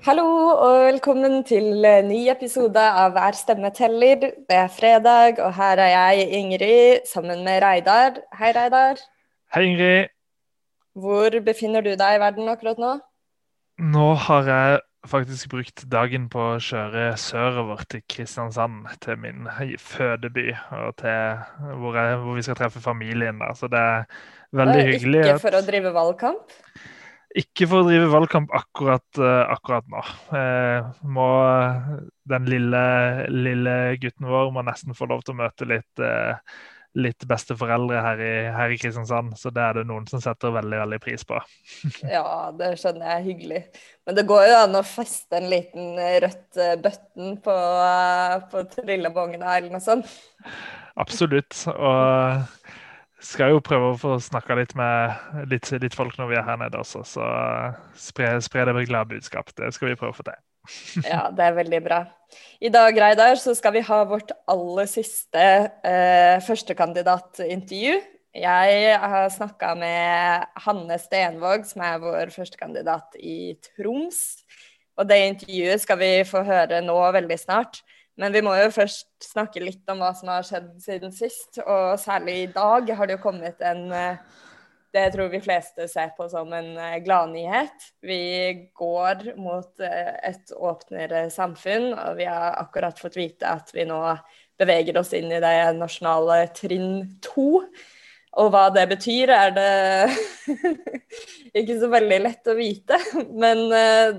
Hallo og velkommen til en ny episode av Hver stemme teller. Det er fredag, og her er jeg, Ingrid, sammen med Reidar. Hei, Reidar. Hei, Ingrid. Hvor befinner du deg i verden akkurat nå? Nå har jeg faktisk brukt dagen på å kjøre sørover til Kristiansand, til min fødeby, og til hvor, jeg, hvor vi skal treffe familien der. Så det er veldig hyggelig. Ikke for å drive valgkamp? Ikke for å drive valgkamp akkurat, uh, akkurat nå. Uh, må, den lille, lille, gutten vår må nesten få lov til å møte litt, uh, litt besteforeldre her i, her i, Kristiansand. Så det er det noen som setter veldig veldig pris på. ja, det skjønner jeg. Hyggelig. Men det går jo an å feste en liten rødt button på, på trillebongen eller noe sånt? Absolutt. Og skal jo prøve å få snakka litt med litt, litt, folk når vi er her nede også, så spre, spre det med glade budskap. Det skal vi prøve å få til. ja, det er veldig bra. I dag Reidar, så skal vi ha vårt aller siste eh, førstekandidatintervju. Jeg har snakka med Hanne Stenvåg, som er vår førstekandidat i Troms. Og det intervjuet skal vi få høre nå veldig snart. Men vi må jo først snakke litt om hva som har skjedd siden sist. Og særlig i dag har det jo kommet en eh, det tror vi fleste ser på som en eh, gladnyhet. Vi går mot eh, et åpnere samfunn, og vi har akkurat fått vite at vi nå beveger oss inn i det nasjonale trinn to. Og hva det betyr, er det ikke så veldig lett å vite. Men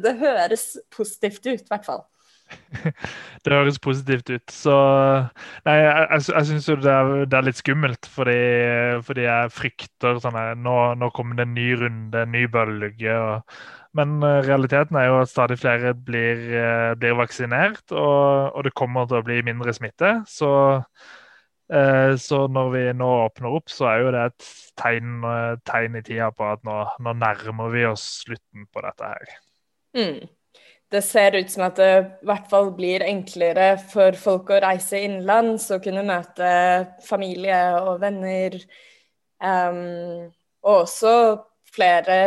det høres positivt ut, i hvert fall. Det høres positivt ut. Så Nei, jeg, jeg, jeg syns jo det er, det er, litt skummelt, fordi, fordi jeg frykter sånn nå, nå, kommer det en ny runde, en ny bølge. Og, men eh, realiteten er jo at stadig flere blir, eh, blir vaksinert, og, og, det kommer til å bli mindre smitte. Så, eh, så når vi nå åpner opp, så er jo det et tegn, tegn i tida på at nå, nå nærmer vi oss slutten på dette her. Mm det ser ut som at det i hvert fall blir enklere for folk å reise innenlands og kunne møte familie og venner. Um, og også flere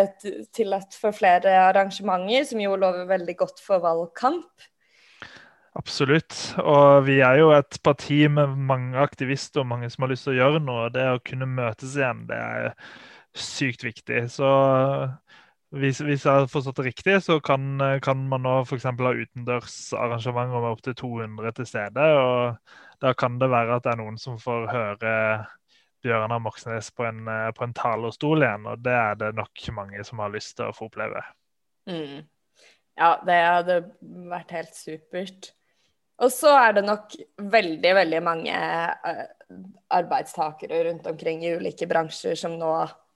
tillatt for flere arrangementer, som jo lover veldig godt for valgkamp. Absolutt. Og vi er jo et parti med mange aktivister og mange som har lyst til å gjøre noe. Det å kunne møtes igjen, det er sykt viktig. Så hvis, hvis, jeg har forstått det riktig, så kan, kan man nå f.eks. ha utendørsarrangementer med opptil 200 til stede. og Da kan det være at det er noen som får høre Bjørnar Moxnes på en, på en talerstol igjen. Og det er det nok mange som har lyst til å få oppleve. Mm. Ja, det hadde vært helt supert. Og så er det nok veldig, veldig mange eh, arbeidstakere rundt omkring i ulike bransjer som nå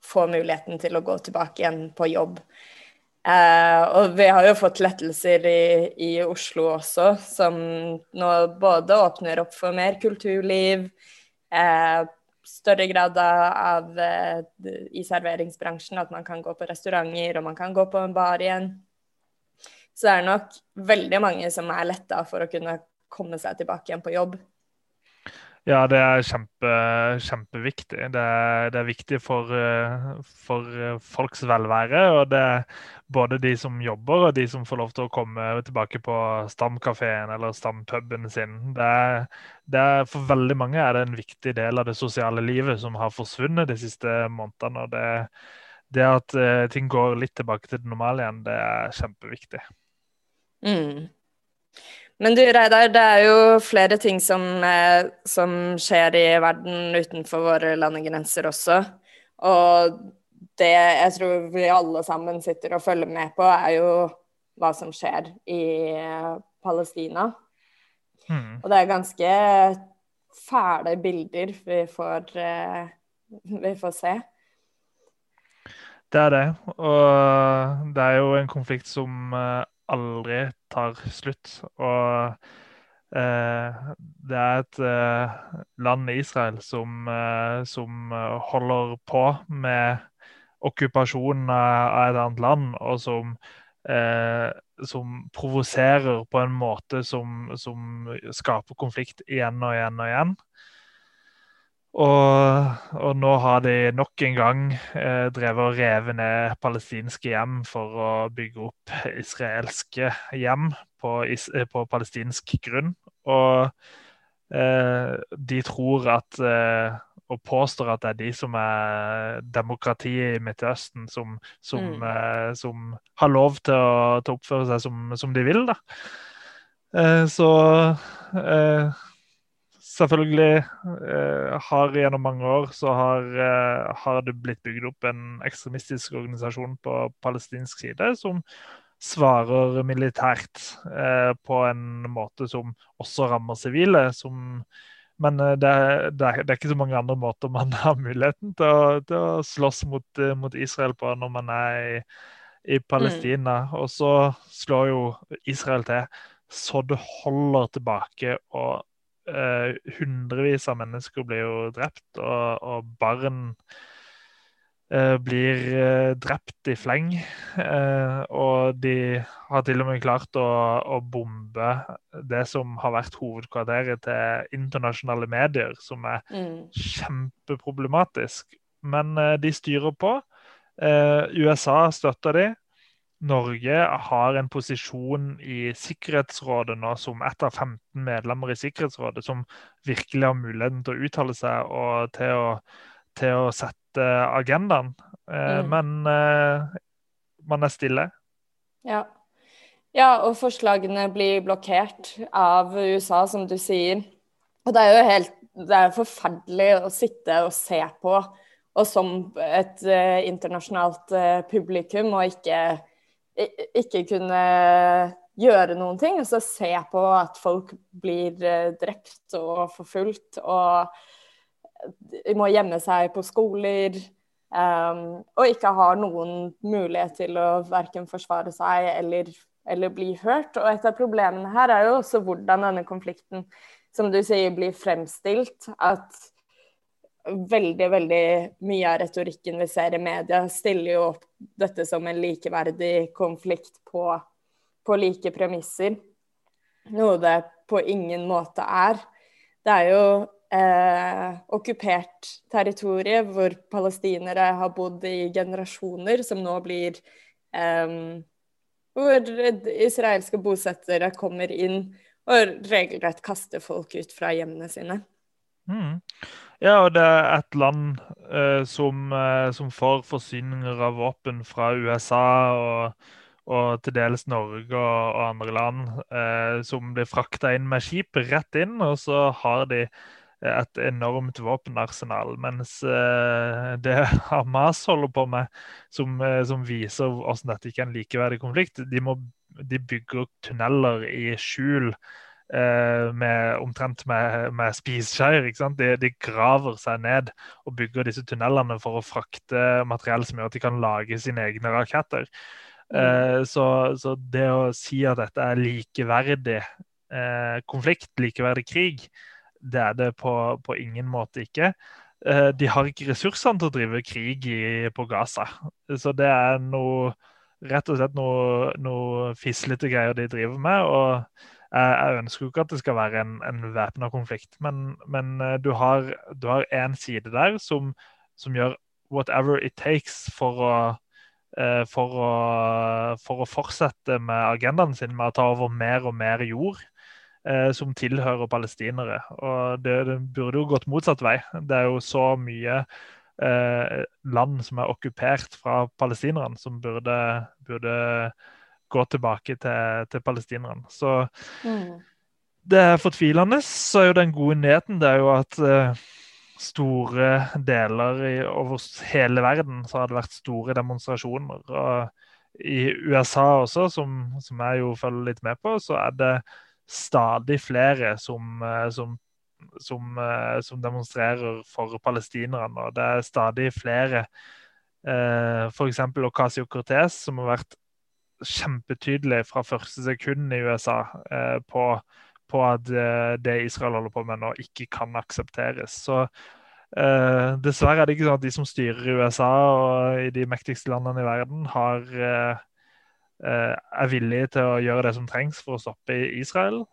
få muligheten til å gå tilbake igjen på jobb. Eh, og vi har jo fått lettelser i, i, Oslo også, som nå både åpner opp for mer kulturliv, eh, større grad av, eh, i serveringsbransjen, at man kan gå på restauranter og man kan gå på en bar igjen. Så det er nok veldig mange som er letta for å kunne komme seg tilbake igjen på jobb. Ja, det er kjempe, kjempeviktig. Det er, det er viktig for, eh, for, eh, folks velvære. Og det er både de som jobber, og de som får lov til å komme tilbake på stamkafeen eller stampuben sin. Det er, det er, for veldig mange er det en viktig del av det sosiale livet som har forsvunnet de siste månedene. og det, det at uh, ting går litt tilbake til det normale igjen, det er kjempeviktig. Mm. Men du Reidar, det er jo flere ting som, eh, som, skjer i verden utenfor våre landegrenser også. Og det jeg tror vi alle sammen sitter og følger med på, er jo hva som skjer i eh, Palestina. Mm. Og det er ganske fæle bilder vi får, eh, vi får se. Det er det. Og det er jo en konflikt som aldri tar slutt. Og eh, det er et eh, land, Israel, som, eh, som, holder på med okkupasjonen av et annet land, og som, eh, som provoserer på en måte som, som, skaper konflikt igjen og igjen og igjen. Og, og, nå har de nok en gang eh, drevet og revet ned palestinske hjem for å bygge opp israelske hjem på, is, eh, på palestinsk grunn. Og eh, de tror at eh, og påstår at det er de som er demokratiet i Midtøsten, som, som, mm. eh, som har lov til å, til å oppføre seg som, som, de vil. da. Eh, så selvfølgelig eh, har gjennom mange år så har, eh, har, det blitt bygd opp en ekstremistisk organisasjon på palestinsk side som svarer militært eh, på en måte som også rammer sivile. Som, men det, det, er, det, er, ikke så mange andre måter man har muligheten til å, til å slåss mot, mot, Israel på når man er i, i Palestina. Mm. Og så slår jo Israel til så det holder tilbake. og eh, hundrevis av mennesker blir jo drept, og, og barn eh, blir eh, drept i fleng. Eh, og de har til og med klart å, å, bombe det som har vært hovedkvarteret til internasjonale medier, som er mm. kjempeproblematisk. Men de styrer på. USA støtter de. Norge har en posisjon i Sikkerhetsrådet nå som ett av 15 medlemmer i Sikkerhetsrådet som virkelig har muligheten til å uttale seg og til å, til å sette agendaen. Eh, mm. Men eh, man er stille. Ja. ja, og forslagene blir blokkert av USA, som du sier. Og det er jo helt det er forferdelig å sitte og se på, og som et uh, internasjonalt uh, publikum, og ikke ikke kunne gjøre noen ting. Altså se på at folk blir eh, drept og forfulgt og må gjemme seg på skoler. Um, og ikke har noen mulighet til å verken forsvare seg eller, eller, bli hørt. Og et av problemene her er jo også hvordan denne konflikten, som du sier, blir fremstilt. At veldig, veldig mye av retorikken vi ser i media, stiller jo opp dette som en likeverdig konflikt på, på like premisser. Noe det på ingen måte er. Det er jo eh, okkupert territorie hvor palestinere har bodd i generasjoner, som nå blir eh, Hvor israelske bosettere kommer inn og regelrett kaster folk ut fra hjemmene sine. Mm. Ja, og det er et land eh, som, eh, som, får forsyninger av våpen fra USA og, og til dels Norge og, og andre land, eh, som blir frakta inn med skip rett inn, og så har de et enormt våpenarsenal. Mens eh, det Hamas holder på med, som, eh, som viser hvordan dette ikke er en likeverdig konflikt, de, må, de bygger tunneler i skjul med, omtrent med, med spiseskjeer. De, de, graver seg ned og bygger disse tunnelene for å frakte materiell som gjør at de kan lage sine egne raketter. Mm. Eh, så, så, det å si at dette er likeverdig eh, konflikt, likeverdig krig, det er det på, på ingen måte ikke. Eh, de har ikke ressursene til å drive krig i, på Gaza. Så det er noe rett og slett noe, noe fislete greier de driver med. og jeg ønsker jo ikke at det skal være en, en væpna konflikt, men, men eh, du har én side der som, som, gjør whatever it takes for å, eh, for å, for å fortsette med agendaen sin med å ta over mer og mer jord eh, som tilhører palestinere. Og det, det, burde jo gått motsatt vei. Det er jo så mye eh, land som er okkupert fra palestinerne, som burde, burde gå tilbake til, til palestinerne. Så mm. det er fortvilende. Så er jo den gode nyheten det er jo at uh, store deler i, over hele verden så har det vært store demonstrasjoner. og i USA også, som, som jeg jo følger litt med på, så er det stadig flere som, eh, som, som, eh, som demonstrerer for palestinerne. Og det er stadig flere, eh, f.eks. Ocasio-Cortez, som har vært kjempetydelig fra første sekund i USA eh, på, på, at eh, det Israel holder på med nå, ikke kan aksepteres. Så eh, dessverre er det ikke sånn at de som styrer i USA og i de mektigste landene i verden, har, eh, eh, er villige til å gjøre det som trengs for å stoppe Israel.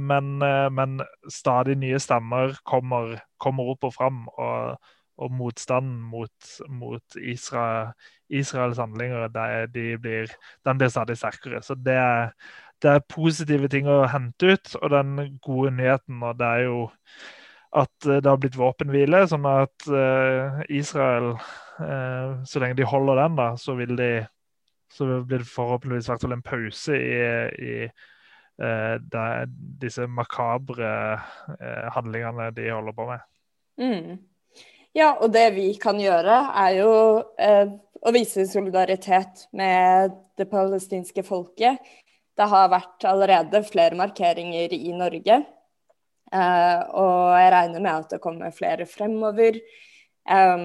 men, men, stadig nye stemmer kommer, kommer opp og fram. Og, og motstanden mot, mot Israel, Israels handlinger de blir, den blir stadig sterkere. Så det er, det er positive ting å hente ut. Og den gode nyheten og det er jo at det har blitt våpenhvile, sånn at Israel, så lenge de holder den, da, så vil de så blir det forhåpentligvis hvert fall en pause i, i uh, disse makabre uh, handlingene de holder på med. Mm. Ja, og det vi kan gjøre, er jo eh, å vise solidaritet med det palestinske folket. Det har vært allerede flere markeringer i Norge. og jeg regner med at det kommer flere fremover. Eh,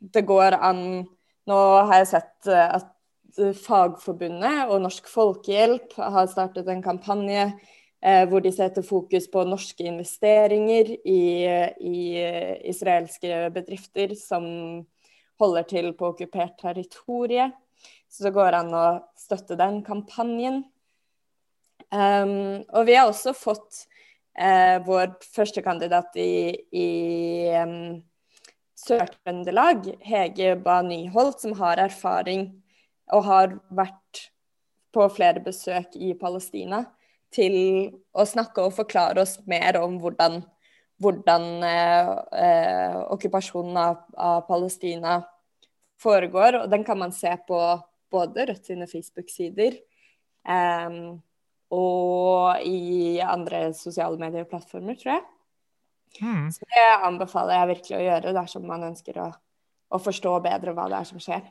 det går an Nå har jeg sett at Fagforbundet og Norsk Folkehjelp har startet en kampanje eh, hvor de setter fokus på norske investeringer i, i israelske bedrifter som holder til på okkupert territorie. Så det går an å støtte den kampanjen. Um, og vi har også fått uh, vår førstekandidat i, i um, Sør-Trøndelag, Hege Ba Nyholt, som har erfaring og har vært på flere besøk i Palestina til å snakke og forklare oss mer om hvordan, hvordan eh, eh, okkupasjonen av, av, Palestina foregår. Og den kan man se på både Rødt sine Facebook-sider eh, og i andre sosiale medieplattformer, tror jeg. Mm. Så det anbefaler jeg virkelig å gjøre dersom man ønsker å, å forstå bedre hva det er som skjer.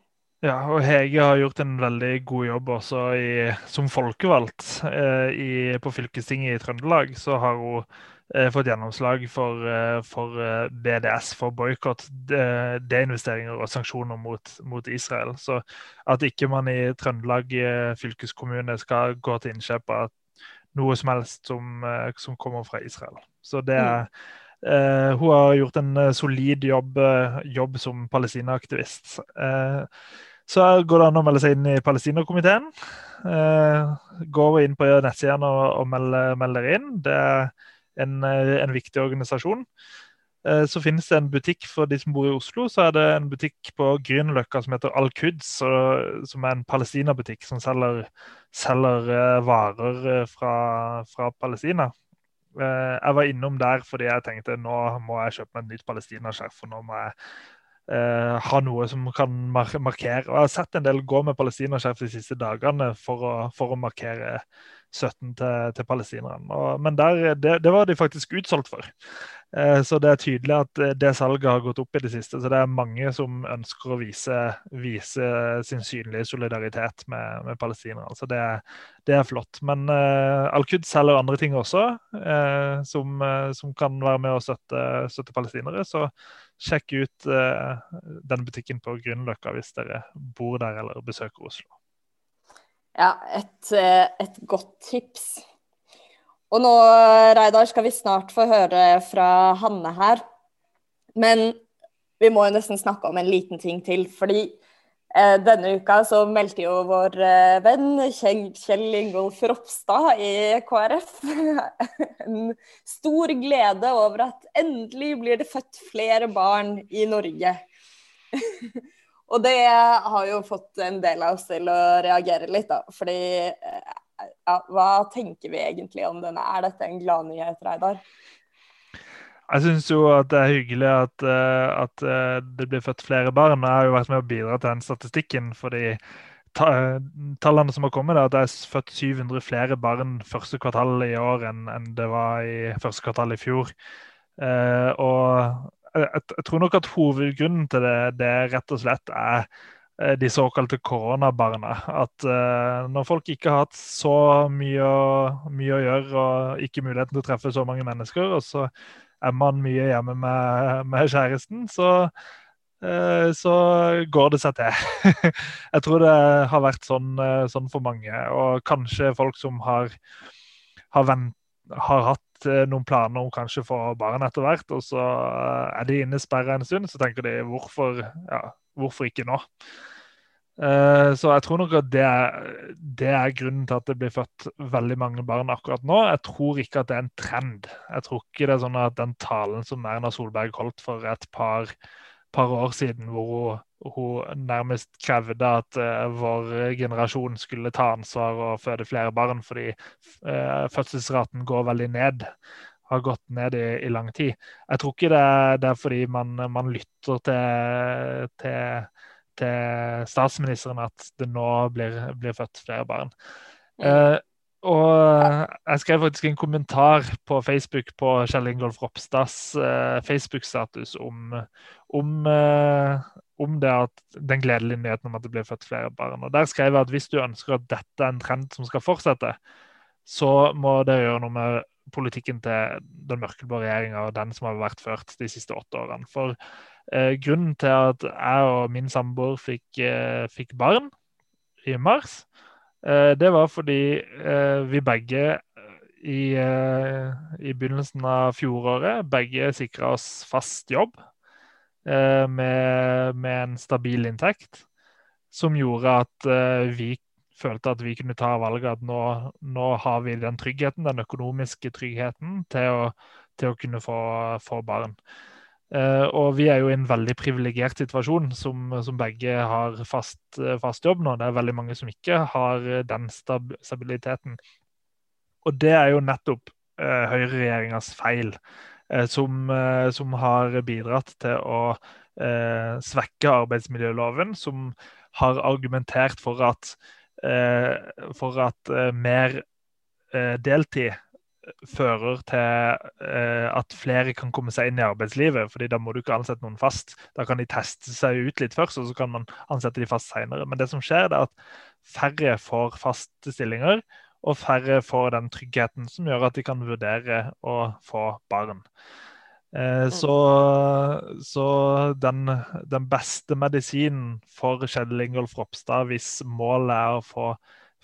Ja, og Hege har gjort en veldig god jobb også i, som folkevalgt. Eh, i, på fylkestinget i Trøndelag så har hun eh, fått gjennomslag for, eh, for eh, BDS, for boikott, deinvesteringer og sanksjoner mot, mot, Israel. Så at ikke man i Trøndelag eh, fylkeskommune skal gå til innkjøp av noe som helst som, eh, som kommer fra Israel. Så det er mm. Uh, hun har gjort en uh, solid jobb, uh, jobb som Palestina-aktivist. Så går det an å melde seg inn i Palestinakomiteen. Eh, går inn på nettsiden og, og melder, melder, inn. Det er en, en viktig organisasjon. Eh, så finnes det en butikk for de som bor i Oslo. Så er det en butikk på Grünerløkka som heter Al-Quds, som er en palestinabutikk som selger, selger eh, varer eh, fra, fra Palestina. Eh, jeg var innom der fordi jeg tenkte nå må jeg kjøpe meg et nytt palestinaskjerf. For nå må jeg eh, ha noe som kan markere. Og Jeg har sett en del gå med palestinaskjerf de siste dagene for å, for å markere støtten til, til palestinerne. Men der, det, det, var de faktisk utsolgt for. Eh, så det er tydelig at det salget har gått opp i det siste. Så det er mange som ønsker å vise, vise sin synlige solidaritet med, med palestinerne. Så det, det, er flott. Men uh, Al-Qud selger andre ting også uh, som, uh, som, kan være med å støtte, støtte palestinere. Så sjekk ut uh, den butikken på Grünerløkka hvis dere bor der eller besøker Oslo. Ja, et, eh, et, godt tips. Og nå, Reidar, skal vi snart få høre fra Hanne her. Men vi må jo nesten snakke om en liten ting til. fordi Eh, denne uka så meldte jo vår eh, venn Kjell Ingolf Ropstad i KrF en stor glede over at endelig blir det født flere barn i Norge. Og det har jo fått en del av oss til å reagere litt, da. Fordi eh, ja, hva tenker vi egentlig om denne? Er dette en gladnyhet, Reidar? Jeg syns jo at det er hyggelig at, eh, at, eh, det blir født flere barn. Jeg har jo vært med å bidra til den statistikken. fordi Tallene som har kommet, er at det er født 700 flere barn første kvartal i år enn, det var i første kvartal i fjor. Og jeg, jeg, tror nok at hovedgrunnen til det, det rett og slett er eh, de såkalte koronabarna. At uh, når folk ikke har hatt så mye, mye, å gjøre og ikke muligheten til å treffe så mange mennesker, og så er man mye hjemme med, med kjæresten, så, uh, så, går det seg til. Jeg tror det har vært sånn, sånn for mange. Og kanskje folk som har, har, vent, har hatt eh, noen planer om kanskje å få barn etter hvert, og så er de innesperra en stund, så tenker de hvorfor, ja, hvorfor ikke nå? Eh, så jeg tror nok at det er, det er, grunnen til at det blir født veldig mange barn akkurat nå. Jeg tror ikke at det er en trend. Jeg tror ikke det er sånn at den talen som Erna Solberg holdt for et par, par år siden, hvor hun, hun nærmest krevde at uh, vår generasjon skulle ta ansvar og føde flere barn fordi uh, fødselsraten går veldig ned, har gått ned i, i lang tid. Jeg tror ikke det det er fordi man, man lytter til, til til statsministeren at det nå blir, blir født flere barn. Uh, og jeg skrev faktisk en kommentar på Facebook på Kjell Ingolf Ropstads uh, Facebook-status om, om, uh, om, det at, den gledelige nyheten om at det blir født flere barn. Og Der skrev jeg at hvis du ønsker at dette er en trend som skal fortsette, så må dere gjøre noe med politikken til den mørkeblå regjeringa og den som har vært ført de siste åtte årene. For Eh, grunnen til at jeg og min samboer fikk, eh, fikk, barn i mars, eh, det var fordi vi begge i, i begynnelsen av fjoråret begge sikra oss fast jobb med, med, en stabil inntekt, som gjorde at vi følte at vi kunne ta valget at nå, nå har vi den tryggheten, den økonomiske tryggheten, til å, til å kunne få, få barn. Uh, og vi er jo i en veldig privilegert situasjon som, som begge har fast, uh, fast, jobb nå. Det er veldig mange som ikke har uh, den stab stabiliteten. Og det er jo nettopp uh, høyreregjeringas feil, som, som, har bidratt til å svekke arbeidsmiljøloven. Som har argumentert for at, for at mer deltid fører til eh, at flere kan komme seg inn i arbeidslivet. fordi Da må du ikke ansette noen fast. Da kan de teste seg ut litt først, og så kan man ansette de fast senere. Men det som skjer, er at færre får faste stillinger, og færre får den tryggheten som gjør at de kan vurdere å få barn. Eh, så, så den, den, beste medisinen for Kjell Ingolf Ropstad, hvis målet er å få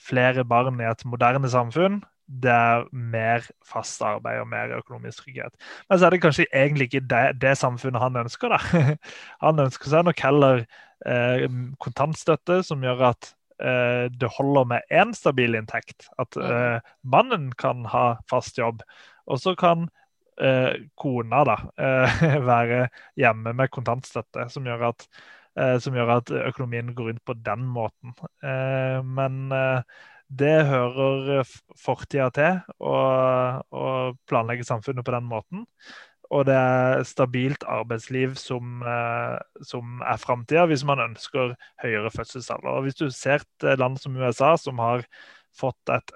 flere barn i et moderne samfunn, det er mer fast arbeid og mer økonomisk trygghet. Men så er det kanskje egentlig ikke det, det samfunnet han ønsker. da. Han ønsker seg nok heller eh, kontantstøtte, som gjør at eh, det holder med én stabil inntekt. At eh, mannen kan ha fast jobb, og så kan eh, kona da eh, være hjemme med kontantstøtte, som gjør at eh, som gjør at økonomien går rundt på den måten. men det hører fortida til å planlegge samfunnet på den måten. Og det er stabilt arbeidsliv som, eh, som er framtida hvis man ønsker høyere fødselsalder. Og Hvis du ser et land som USA, som har fått et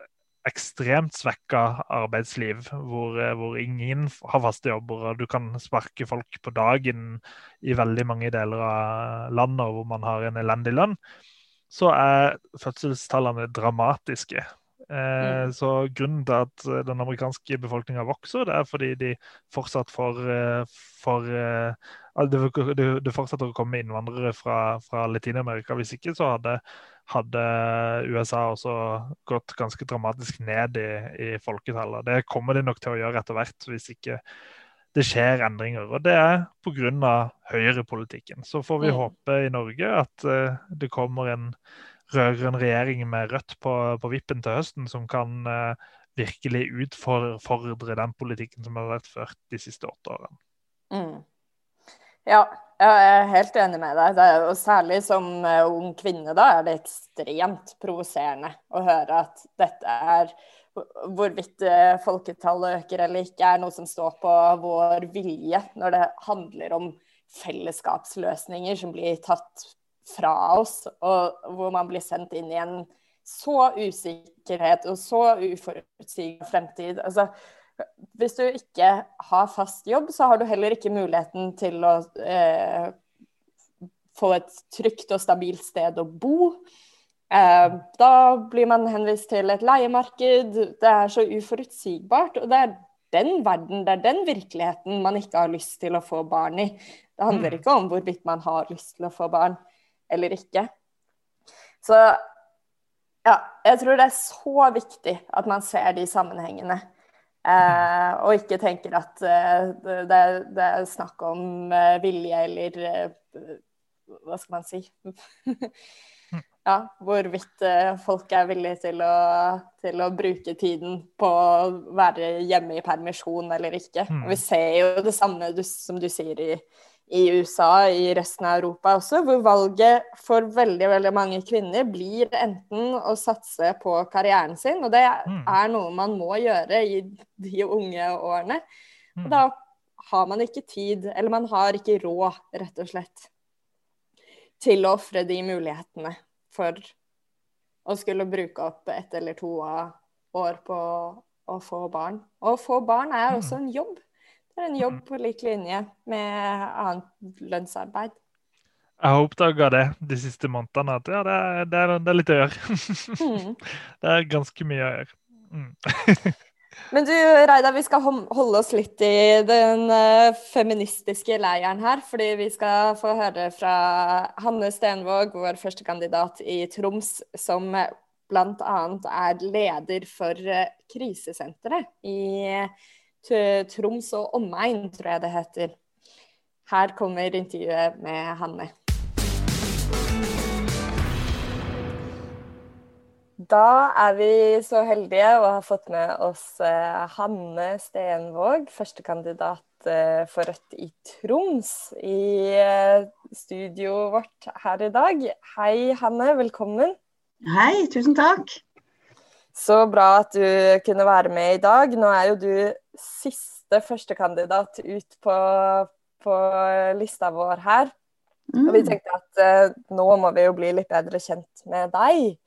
ekstremt svekka arbeidsliv, hvor, eh, hvor, ingen har faste jobber, og du kan sparke folk på dagen i veldig mange deler av landet hvor man har en elendig lønn, så er fødselstallene dramatiske. Eh, mm. Så grunnen til at eh, den amerikanske befolkninga vokser, det er fordi de fortsatt får, eh, får eh, det, fortsetter å komme innvandrere fra, fra Latin-Amerika. Hvis ikke så hadde, hadde, USA også gått ganske dramatisk ned i, i folketallet. Det kommer de nok til å gjøre etter hvert, hvis ikke det skjer endringer. Og det er pga. høyrepolitikken. Så får vi mm. håpe i Norge at uh, det kommer en rød-grønn regjering med Rødt på, på, vippen til høsten, som kan uh, virkelig utfordre den politikken som har vært ført de siste åtte årene. Mm. Ja, jeg er helt enig med deg. Er, og særlig som uh, ung kvinne da, er det ekstremt provoserende å høre at dette er hvorvidt eh, folketallet øker eller ikke, er noe som står på vår vilje når det handler om fellesskapsløsninger som blir tatt fra oss, og hvor man blir sendt inn i en så usikkerhet og så uforutsigbar fremtid. Altså, hvis du ikke har fast jobb, så har du heller ikke muligheten til å eh, få et trygt og stabilt sted å bo. Eh, da blir man henvist til et leiemarked. Det er så uforutsigbart. Og det er den verden, det er den virkeligheten man ikke har lyst til å få barn i. Det handler mm. ikke om hvorvidt man har lyst til å få barn eller ikke. Så ja, jeg tror det er så viktig at man ser de sammenhengene. Eh, og ikke tenker at eh, det, det, er snakk om eh, vilje eller eh, Hva skal man si? ja, hvorvidt eh, folk er villige til å, til å, bruke tiden på å være hjemme i permisjon eller ikke. Mm. Vi ser jo det samme som du sier i, i, USA, i resten av Europa også, hvor valget for veldig veldig mange kvinner blir enten å satse på karrieren sin, og det mm. er noe man må gjøre i de unge årene. Og mm. da har man ikke tid, eller man har ikke råd, rett og slett, til å ofre de mulighetene for å skulle bruke opp ett eller to år på å få barn. Og å få barn er mm. også en jobb. Det er en jobb på lik linje med annet lønnsarbeid. Jeg har oppdaga det de siste månedene, at ja, det er, det er, det er litt å gjøre. Mm. det er ganske mye å gjøre. Mm. Men du Reidar, vi skal holde oss litt i den uh, feministiske leiren her. Fordi vi skal få høre fra Hanne Stenvåg, vår første kandidat i Troms, som bl.a. er leder for uh, krisesenteret i uh, Troms og omegn, tror jeg det heter. Her kommer intervjuet med Hanne. Da er vi så heldige å ha fått med oss eh, Hanne Stenvåg, førstekandidat eh, for Rødt i Troms, i eh, studioet vårt her i dag. Hei, Hanne. Velkommen. Hei, tusen takk. Så bra at du kunne være med i dag. Nå er jo du siste førstekandidat ut på, på lista vår her. Og vi mm. tenkte at nå må vi jo bli litt bedre kjent med deg.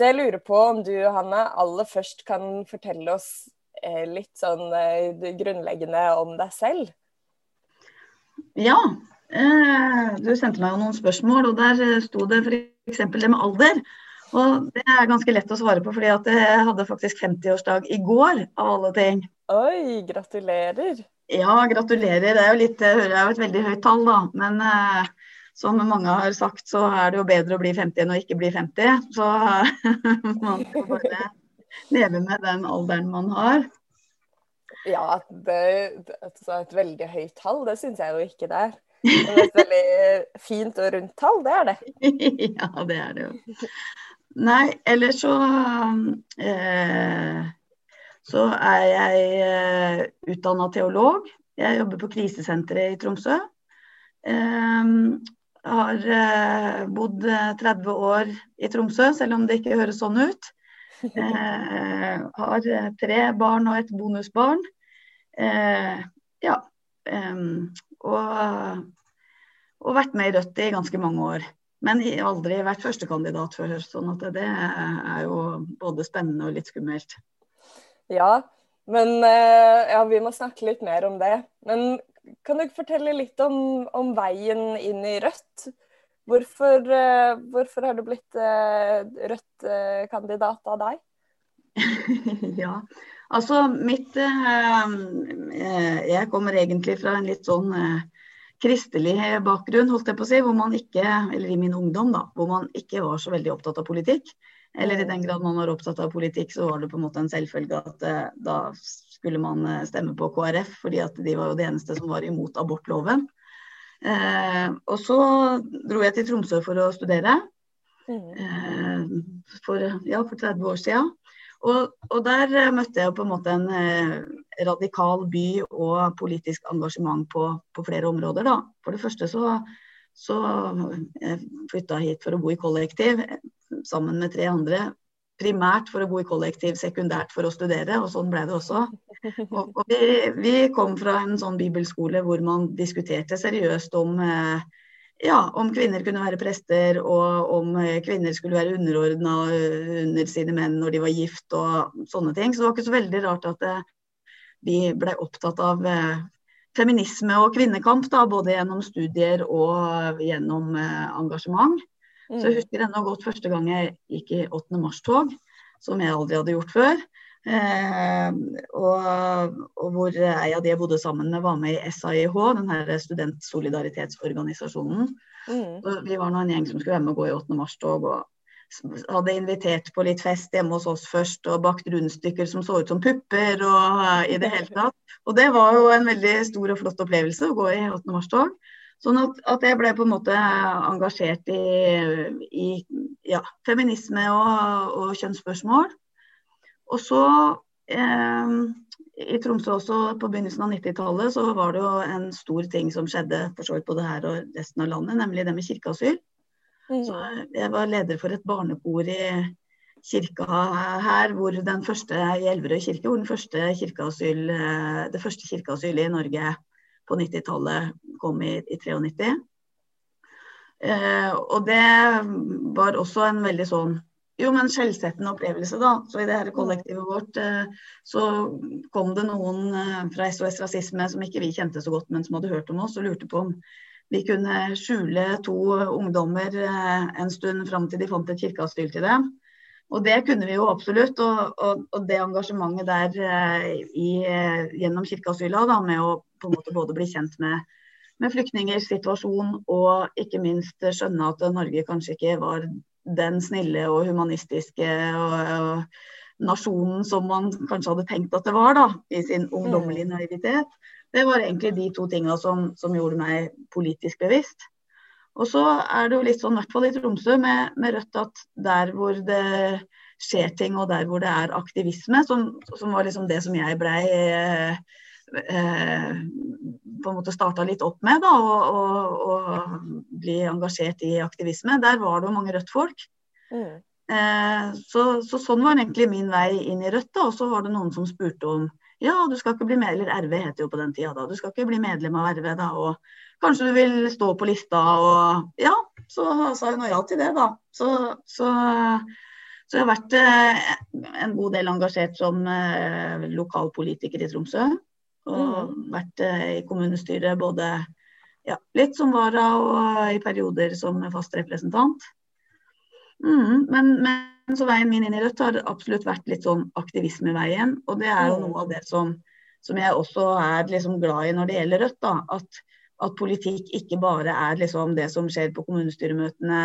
Så jeg lurer på om du, Hanne, aller først kan fortelle oss eh, litt sånn eh, grunnleggende om deg selv? Ja. Eh, du sendte meg jo noen spørsmål, og der sto det f.eks. det med alder. Og det er ganske lett å svare på, fordi at jeg hadde faktisk 50-årsdag i går, av alle ting. Oi, gratulerer. Ja, gratulerer. Det er jo litt, det hører jeg jo et veldig høyt tall, da. Men eh, som mange har sagt, så er det jo bedre å bli 50 enn å ikke bli 50. Så man får bare leve med den alderen man har. Ja, det, er et veldig høyt tall, det syns jeg jo ikke det er. Det er et veldig fint og rundt tall, det er det. ja, det er det jo. Nei, ellers så eh, Så er jeg eh, utdanna teolog. Jeg jobber på krisesenteret i Tromsø. Um, har eh, bodd 30 eh, år i Tromsø, selv om det ikke høres sånn ut. Eh, har eh, tre barn og et bonusbarn. Eh, ja. Og, og, vært med i Rødt i ganske mange år. Men aldri vært førstekandidat før, sånn at det er jo både spennende og litt skummelt. Ja, men ja, vi må snakke litt mer om det. Men kan du fortelle litt om, om veien inn i Rødt? Hvorfor, uh, hvorfor har du blitt uh, Rødt-kandidat av deg? ja, altså mitt uh, Jeg kommer egentlig fra en litt sånn kristelig bakgrunn, holdt jeg på å si, hvor man ikke, eller i min ungdom, da, hvor man ikke var så veldig opptatt av politikk. Eller i den grad man var opptatt av politikk, så var det på en måte en selvfølge at da skulle man eh, stemme på KrF, fordi at de var jo det eneste som var imot abortloven. Eh, og så dro jeg til Tromsø for å studere. Eh, for, ja, for 30 år siden. Og, og, der eh, møtte jeg på en måte en eh, radikal by og politisk engasjement på, på flere områder. Da. For det første så, så jeg flytta hit for å bo i kollektiv eh, sammen med tre andre primært for å bo i kollektiv, sekundært for å studere, og sånn ble det også. Og, og vi, vi, kom fra en sånn bibelskole hvor man diskuterte seriøst om, eh, ja, om kvinner kunne være prester, og om eh, kvinner skulle være underordna eh, under sine menn når de var gift og sånne ting. Så det var ikke så veldig rart at vi ble opptatt av feminisme og kvinnekamp, da, både gjennom studier og gjennom engasjement. Så jeg mm. husker ennå godt første gang jeg gikk i 8. mars-tog, som jeg aldri hadde gjort før. Eh, og, og, hvor ei av de jeg bodde sammen med, var med i SAIH, den her studentsolidaritetsorganisasjonen. Mm. vi var nå en gjeng som skulle være med å gå i 8. mars-tog. og hadde invitert på litt fest hjemme hos oss først, og bakt rundstykker som så ut som pupper. og uh, i det hele tatt. Og det var jo en veldig stor og flott opplevelse å gå i 8. mars-tog. Sånn at, at, jeg ble på en måte engasjert i, i ja, feminisme og, og, kjønnsspørsmål. Og så eh, i Tromsø også på begynnelsen av 90-tallet så var det jo en stor ting som skjedde for så vidt både her og resten av landet, nemlig det med kirkeasyl. Mm. Så jeg var leder for et barnekor i kirka her, hvor den første i Elverøy kirke, hvor den første kirkeasyl, eh, det første kirkeasylet i Norge på 90-tallet kom i, i 93. Eh, og det var også en veldig sånn jo, men skjellsettende opplevelse, da. Så i det her kollektivet vårt eh, så kom det noen eh, fra SOS Rasisme som ikke vi kjente så godt, men som hadde hørt om oss og lurte på om vi kunne skjule to ungdommer eh, en stund fram til de fant et kirkeasyl til dem. Og det kunne vi jo absolutt. Og, og, og det engasjementet der eh, i, eh, gjennom kirkeasyla, da, med å på en måte både bli kjent med, med flyktningers situasjon og ikke minst skjønne at Norge kanskje ikke var den snille og humanistiske og, nasjonen som man kanskje hadde tenkt at det var da, i sin ungdommelige mm. naivitet. Det var egentlig de to tinga som, som, gjorde meg politisk bevisst. Og så er det jo litt sånn, i hvert fall i Tromsø, med, med Rødt at der hvor det skjer ting og der hvor det er aktivisme, som, som var liksom det som jeg blei eh, Eh, på en måte starta litt opp med, da, og, og, og, bli engasjert i aktivisme. Der var det jo mange Rødt-folk. Mm. Eh, så, så, sånn var egentlig min vei inn i Rødt. da, Og så var det noen som spurte om ja, du skal ikke bli med, eller RV het det jo på den tida da. Du skal ikke bli medlem av RV da, og kanskje du vil stå på lista og Ja, så sa hun ja til det, da. Så, så, så jeg har vært eh, en god del engasjert som eh, lokalpolitiker i Tromsø. Og mm. vært eh, i kommunestyret både ja, litt som vara og i perioder som fast representant. Mm, men, men, så veien min inn i Rødt har absolutt vært litt sånn aktivismeveien. Og det er jo mm. noe av det som, som jeg også er liksom glad i når det gjelder Rødt. da, at, at politikk ikke bare er liksom det som skjer på kommunestyremøtene,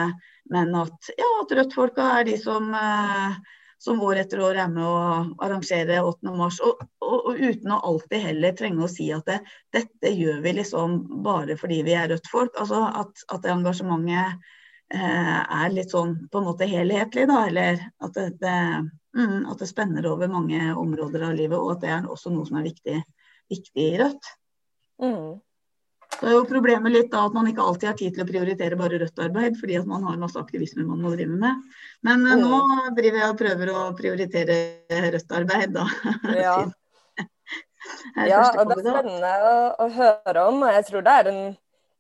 men at, ja, at Rødt-folka er de som eh, som år etter år er med å arrangere 8. mars. Og, og, og, uten å alltid heller trenge å si at det, dette gjør vi liksom bare fordi vi er Rødt-folk. Altså at, at det engasjementet er litt sånn på en måte helhetlig, da. Eller at det, det, mm, at det, spenner over mange områder av livet, og at det er også noe som er viktig, viktig i Rødt. Mm. Så er jo problemet litt da at man ikke alltid har tid til å prioritere bare rødt arbeid, fordi at man har masse aktivisme man må drive med. Men mm. nå driver jeg og prøver å prioritere rødt arbeid, da. Ja, ja og det er spennende å, å, høre om. og jeg tror det er en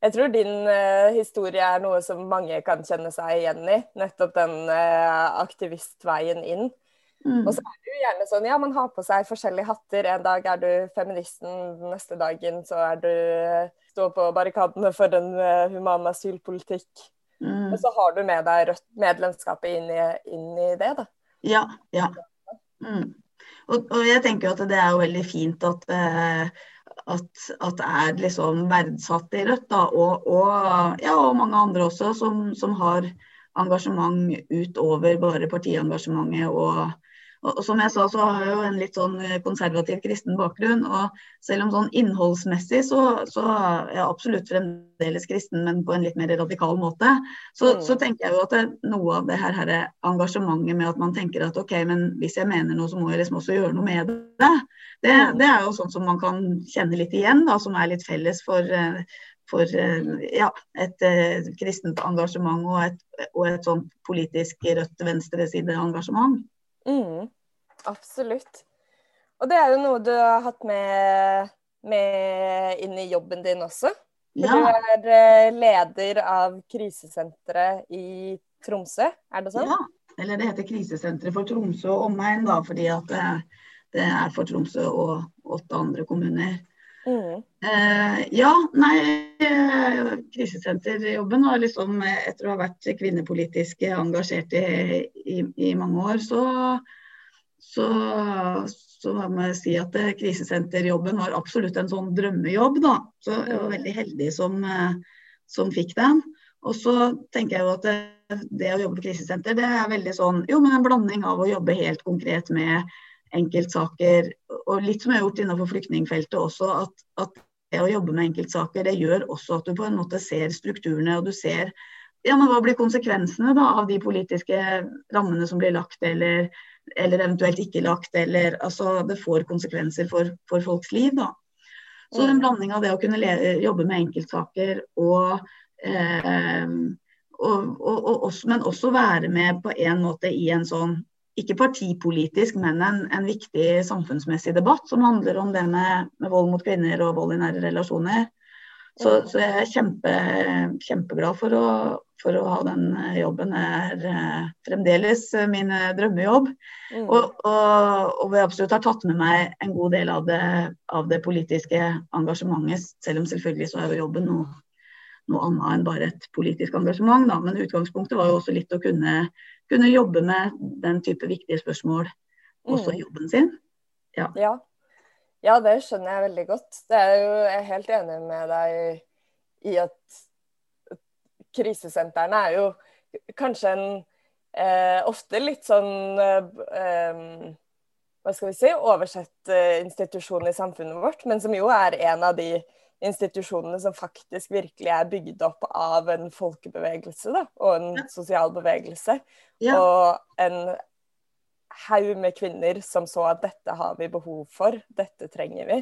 jeg tror din uh, historie er noe som mange kan kjenne seg igjen i. Nettopp den uh, aktivistveien inn. Mm. Og så er det jo gjerne sånn, ja, man har på seg forskjellige hatter. En dag er du feministen, neste dagen så er du stå på barrikadene for en uh, human asylpolitikk. Mm. Og så har du med deg rødt medlemskapet inn i, inn i det, da. Ja. ja. Mm. Og, og, jeg tenker at det er jo veldig fint at, uh, at, at er liksom verdsatt i Rødt, da, og, og, ja, og mange andre også, som, som har engasjement utover bare partiengasjementet og og, som jeg sa, så har jeg jo en litt sånn eh, konservativ kristen bakgrunn. Og selv om sånn innholdsmessig så, så er jeg absolutt fremdeles kristen, men på en litt mer radikal måte, så, mm. så tenker jeg jo at det, noe av det her, her engasjementet med at man tenker at ok, men hvis jeg mener noe, så må jeg liksom også gjøre noe med det. Det, mm. det er jo sånn som man kan kjenne litt igjen, da, som er litt felles for, eh, for eh, ja, et kristent engasjement og et, og et sånt politisk rødt venstreside-engasjement. Mm, absolutt. Og det er jo noe du har hatt med, med inn i jobben din også. Ja. Du er eh, leder av krisesenteret i Tromsø, er det sånn? Ja, eller det heter Krisesenteret for Tromsø og omegn, da, fordi at det, det, er for Tromsø og åtte andre kommuner. Mm. Eh, ja, nei, eh, krisesenterjobben var liksom Etter å ha vært kvinnepolitisk engasjert i, i, i mange år, så, så, så må jeg si at eh, krisesenterjobben var absolutt en sånn drømmejobb. da. Så jeg var veldig heldig som, som fikk den. Og så tenker jeg jo at det, det å jobbe på krisesenter, det er veldig sånn jo, men en blanding av å jobbe helt konkret med enkeltsaker, og litt som jeg har gjort innenfor flyktningfeltet også, at, at å jobbe med enkeltsaker, det gjør også at du på en måte ser strukturene, og du ser ja, men hva blir konsekvensene da, av de politiske rammene som blir lagt, eller, eller eventuelt ikke lagt. Eller, altså, det får konsekvenser for, for folks liv. Da. Så en blanding av det å kunne jobbe med enkeltsaker og, eh, og, og, og også, men også være med på en måte i en sånn ikke partipolitisk, men en, en, viktig samfunnsmessig debatt som handler om det med, med, vold mot kvinner og vold i nære relasjoner. Så, så jeg er kjempe, kjempeglad for å, for å, ha den jobben. Det er eh, fremdeles min drømmejobb. Mm. Og, og, og jeg absolutt har tatt med meg en god del av det, av det politiske engasjementet, selv om selvfølgelig så er jo jobben noe, noe annet enn bare et politisk engasjement. Da. Men utgangspunktet var jo også litt å kunne kunne jobbe med den type viktige spørsmål også i mm. jobben sin. Ja. ja. ja. det skjønner jeg veldig godt. Det er jo, jeg er helt enig med deg i at krisesentrene er jo kanskje en eh, ofte litt sånn eh, hva skal vi si, oversett eh, institusjon i samfunnet vårt, men som jo er en av de institusjonene som faktisk virkelig er bygd opp av en folkebevegelse da, og en ja. sosial bevegelse. Ja. Og en haug med kvinner som så at dette har vi behov for, dette trenger vi.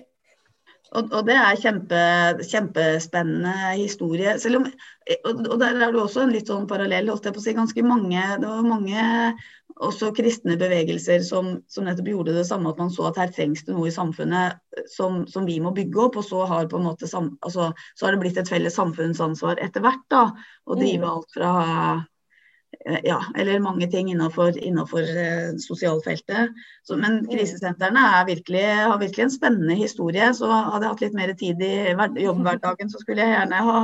Og, og, det er kjempe, kjempespennende historie. Om, og, der er det også en litt sånn parallell. holdt jeg på å si, ganske mange, Det var mange også kristne bevegelser som, som, nettopp gjorde det samme. At man så at her trengs det noe i samfunnet som, som vi må bygge opp. Og så har, måte, altså, så har det blitt et felles samfunnsansvar etter hvert. da, Å drive mm. alt fra ja, eller mange ting innenfor, innenfor eh, sosialfeltet. Så, men krisesentrene virkelig, har virkelig en spennende historie. Så hadde jeg hatt litt mer tid i jobbhverdagen, så skulle jeg gjerne ha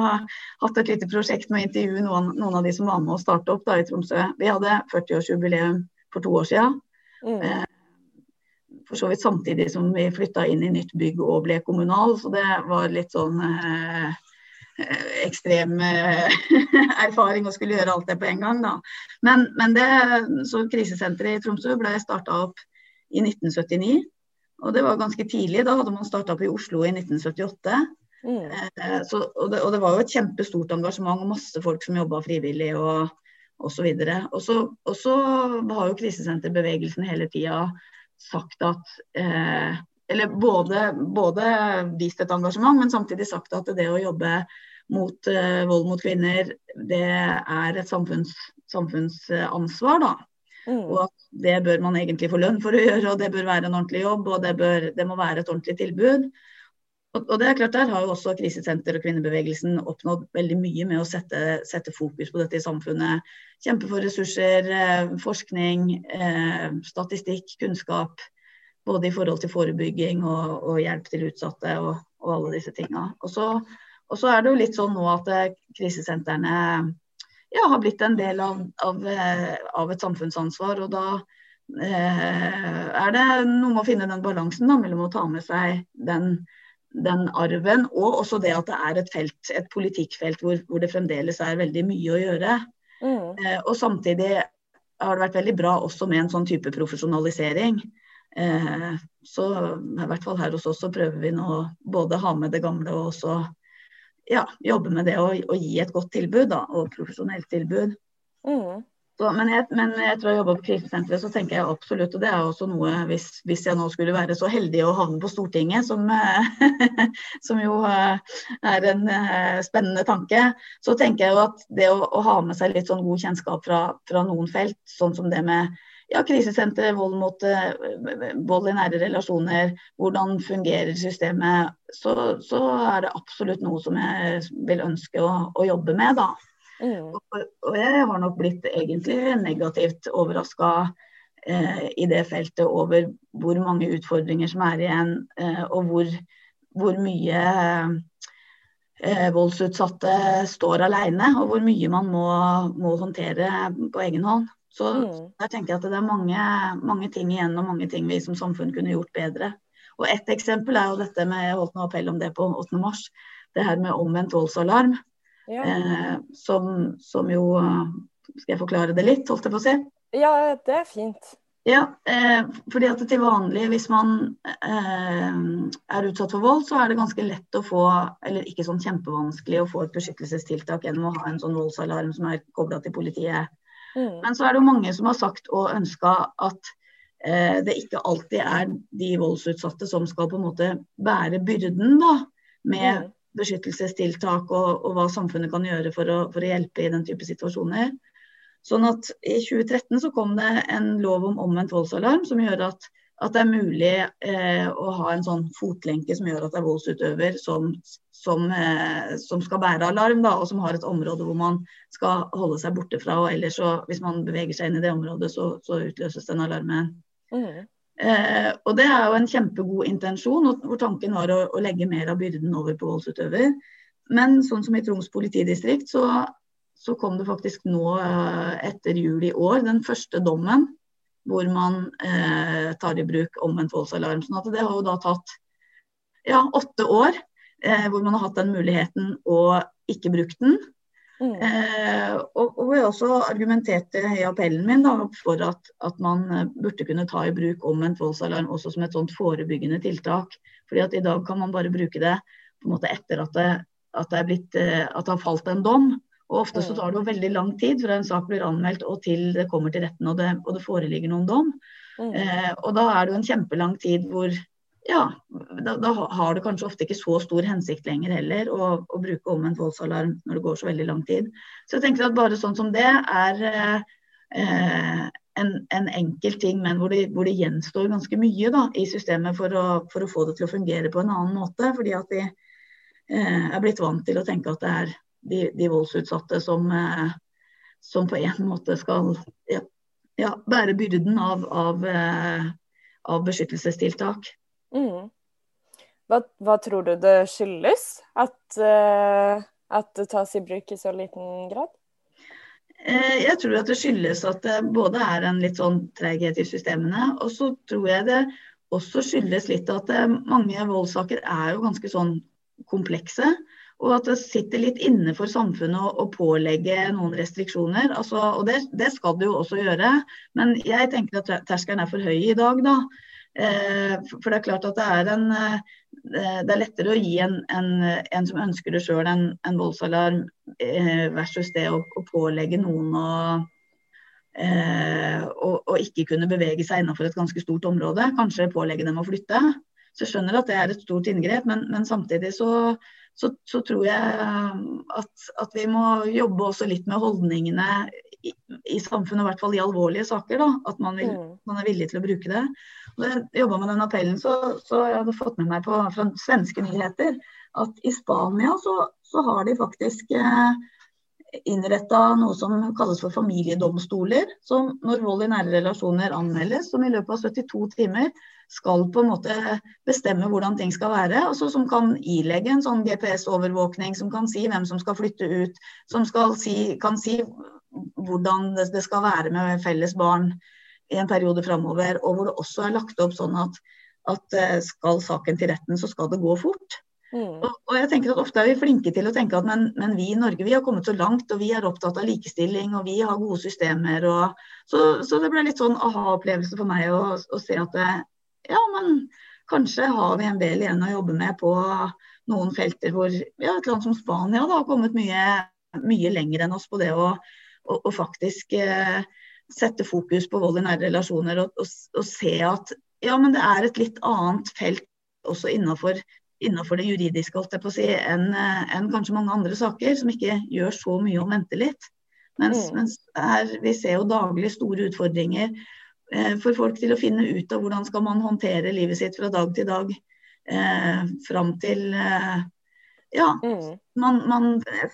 hatt et lite prosjekt med å intervjue noen, noen, av de som var med å starte opp da, i Tromsø. Vi hadde 40-årsjubileum for to år siden. Mm. Eh, for så vidt samtidig som vi flytta inn i nytt bygg og ble kommunal, så det var litt sånn eh, Eh, ekstrem eh, erfaring å skulle gjøre alt det på en gang. Da. Men, men det, så krisesenteret i Tromsø ble starta opp i 1979. Og det var ganske tidlig. Da hadde man starta opp i Oslo i 1978. Mm. Eh, så, og, det, og, det, var jo et kjempestort engasjement og masse folk som jobba frivillig og osv. Og, så, og så har jo krisesenterbevegelsen hele tida sagt at eh, eller både, både, vist et engasjement, men samtidig sagt at det å jobbe mot uh, vold mot kvinner, det er et samfunns, samfunnsansvar, da. Mm. Og at det bør man egentlig få lønn for å gjøre, og det bør være en ordentlig jobb, og det, bør, det må være et ordentlig tilbud. Og, og, det er klart Der har jo også krisesenter og kvinnebevegelsen oppnådd veldig mye med å sette, sette fokus på dette i samfunnet. Kjempe for ressurser, eh, forskning, eh, statistikk, kunnskap. Både i forhold til forebygging og, og hjelp til utsatte og, og alle disse tinga. Og så og så er det jo litt sånn nå at eh, krisesentrene ja, har blitt en del av, av, eh, av et samfunnsansvar. Og da eh, er det noe med å finne den balansen da, mellom å ta med seg den, den, arven, og også det at det er et felt, et politikkfelt hvor, hvor det fremdeles er veldig mye å gjøre. Mm. Eh, og samtidig har det vært veldig bra også med en sånn type profesjonalisering. Eh, så i hvert fall her hos oss så prøver vi nå både ha med det gamle og også ja, jobbe med det og, gi et godt tilbud, da, og profesjonelt tilbud. Mm. Så, men, jeg, men etter å ha jobba på krisesenteret, så tenker jeg absolutt, og det er også noe hvis, hvis jeg nå skulle være så heldig å havne på Stortinget, som, som jo eh, er en eh, spennende tanke, så tenker jeg jo at det å, å ha med seg litt sånn god kjennskap fra, fra noen felt, sånn som det med ja, krisesenter, vold mot uh, vold i nære relasjoner, hvordan fungerer systemet, så, så, er det absolutt noe som jeg vil ønske å, å jobbe med, da. Mm. Og, og, jeg har nok blitt egentlig negativt overraska eh, i det feltet over hvor mange utfordringer som er igjen, eh, og hvor, hvor mye voldsutsatte står alene, og hvor mye man må, må håndtere på egen hånd. Så mm. jeg tenker at det er mange, mange, ting igjen og mange ting vi som samfunn kunne gjort bedre. Og Ett eksempel er jo dette med jeg holdt noe appell om det på 8. mars, det her med omvendt voldsalarm. Ja. Eh, som, som, jo Skal jeg forklare det litt, holdt jeg på å si? Ja, det er fint. Ja, eh, fordi at til vanlig hvis man eh, er utsatt for vold, så er det ganske lett å få, eller ikke sånn kjempevanskelig å få et beskyttelsestiltak gjennom å ha en sånn voldsalarm som er kobla til politiet. Mm. Men så er det jo mange som har sagt og ønska at eh, det ikke alltid er de voldsutsatte som skal på en måte bære byrden da, med mm. beskyttelsestiltak og, og, hva samfunnet kan gjøre for å, for å hjelpe i den type situasjoner. Sånn at I 2013 så kom det en lov om omvendt voldsalarm som gjør at, at det er mulig eh, å ha en sånn fotlenke som gjør at det er voldsutøver som, som, eh, som skal bære alarm, da, og som har et område hvor man skal holde seg borte fra. og ellers så, Hvis man beveger seg inn i det området, så, så utløses den alarmen. Mm. Eh, og Det er jo en kjempegod intensjon, hvor tanken var å, å legge mer av byrden over på voldsutøver. Men sånn som i Troms politidistrikt, så så kom det faktisk nå eh, etter jul i år den første dommen hvor man eh, tar i bruk omvendt voldsalarm. sånn at det har jo da tatt ja, åtte år eh, hvor man har hatt den muligheten og ikke brukt den. Mm. Eh, og, og jeg også argumenterte i appellen min da, for at, at, man eh, burde kunne ta i bruk omvendt voldsalarm også som et sånt forebyggende tiltak. fordi at i dag kan man bare bruke det på en måte etter at det, at det, blitt, eh, at det har falt en dom. Og Ofte så tar det jo veldig lang tid fra en sak blir anmeldt og til det kommer til retten og det, og det foreligger noen dom. Mm. Eh, og Da er det jo en kjempelang tid hvor ja, da, da, har det kanskje ofte ikke så stor hensikt lenger heller å, å bruke omvendt voldsalarm når det går så veldig lang tid. Så jeg tenker at bare sånn som det er eh, en, en, enkel ting, men hvor det, hvor det gjenstår ganske mye da, i systemet for å, for å, få det til å fungere på en annen måte. Fordi at de eh, er blitt vant til å tenke at det er de, de voldsutsatte som, eh, som, på en måte skal ja, ja, bære byrden av, av, eh, av beskyttelsestiltak. Mm. Hva, hva, tror du det skyldes at, uh, at, det tas i bruk i så liten grad? Jeg tror at det skyldes at det både er en litt sånn treghet i systemene, og så tror jeg det også skyldes litt at mange voldssaker er jo ganske sånn komplekse. Og at det sitter litt inne for samfunnet å, pålegge noen restriksjoner. Altså, og det, det, skal det jo også gjøre. Men jeg tenker at terskelen er for høy i dag, da. Eh, for det er klart at det er, en, eh, det er lettere å gi en, en, en som ønsker det sjøl, en, voldsalarm eh, versus det å, å pålegge noen å, å, å, ikke kunne bevege seg innenfor et ganske stort område. Kanskje pålegge dem å flytte. Så jeg skjønner at det er et stort inngrep, men, men samtidig så, så, så, tror jeg at, at, vi må jobbe også litt med holdningene i, i samfunnet, i hvert fall i alvorlige saker. Da, at man, vil, mm. man, er villig til å bruke det. Og jobba med den appellen, så, så jeg hadde fått med meg på, fra svenske nyheter at i Spania så, så har de faktisk eh, innretta noe som kalles for familiedomstoler. Som når vold i nære relasjoner anmeldes, som i løpet av 72 timer skal på en måte bestemme hvordan ting skal være. Altså Som kan ilegge en sånn GPS-overvåkning, som kan si hvem som skal flytte ut. Som si, kan si hvordan det skal være med felles barn i en periode framover. Og hvor det også er lagt opp sånn at, at eh, skal saken til retten, så skal det gå fort. Mm. Og, og, jeg tenker at Ofte er vi flinke til å tenke at men, men, vi i Norge vi har kommet så langt, og vi er opptatt av likestilling og vi har gode systemer. Og, så, så, det ble litt sånn aha-opplevelse for meg å, å, se at det, ja, men kanskje har vi en del igjen å jobbe med på noen felter hvor ja, et land som Spania da, har kommet mye, mye lenger enn oss på det å, å, å faktisk eh, sette fokus på vold i nære relasjoner og, og, og, se at ja, men det er et litt annet felt også innafor, det juridiske holdt jeg på å si, enn en kanskje mange andre saker, som ikke gjør så mye om vente litt. Mens, mm. mens her, vi ser jo daglig store utfordringer Eh, for folk til å finne ut av hvordan skal man håndtere livet sitt fra dag til dag eh, fram til eh, ja, mm. man, man,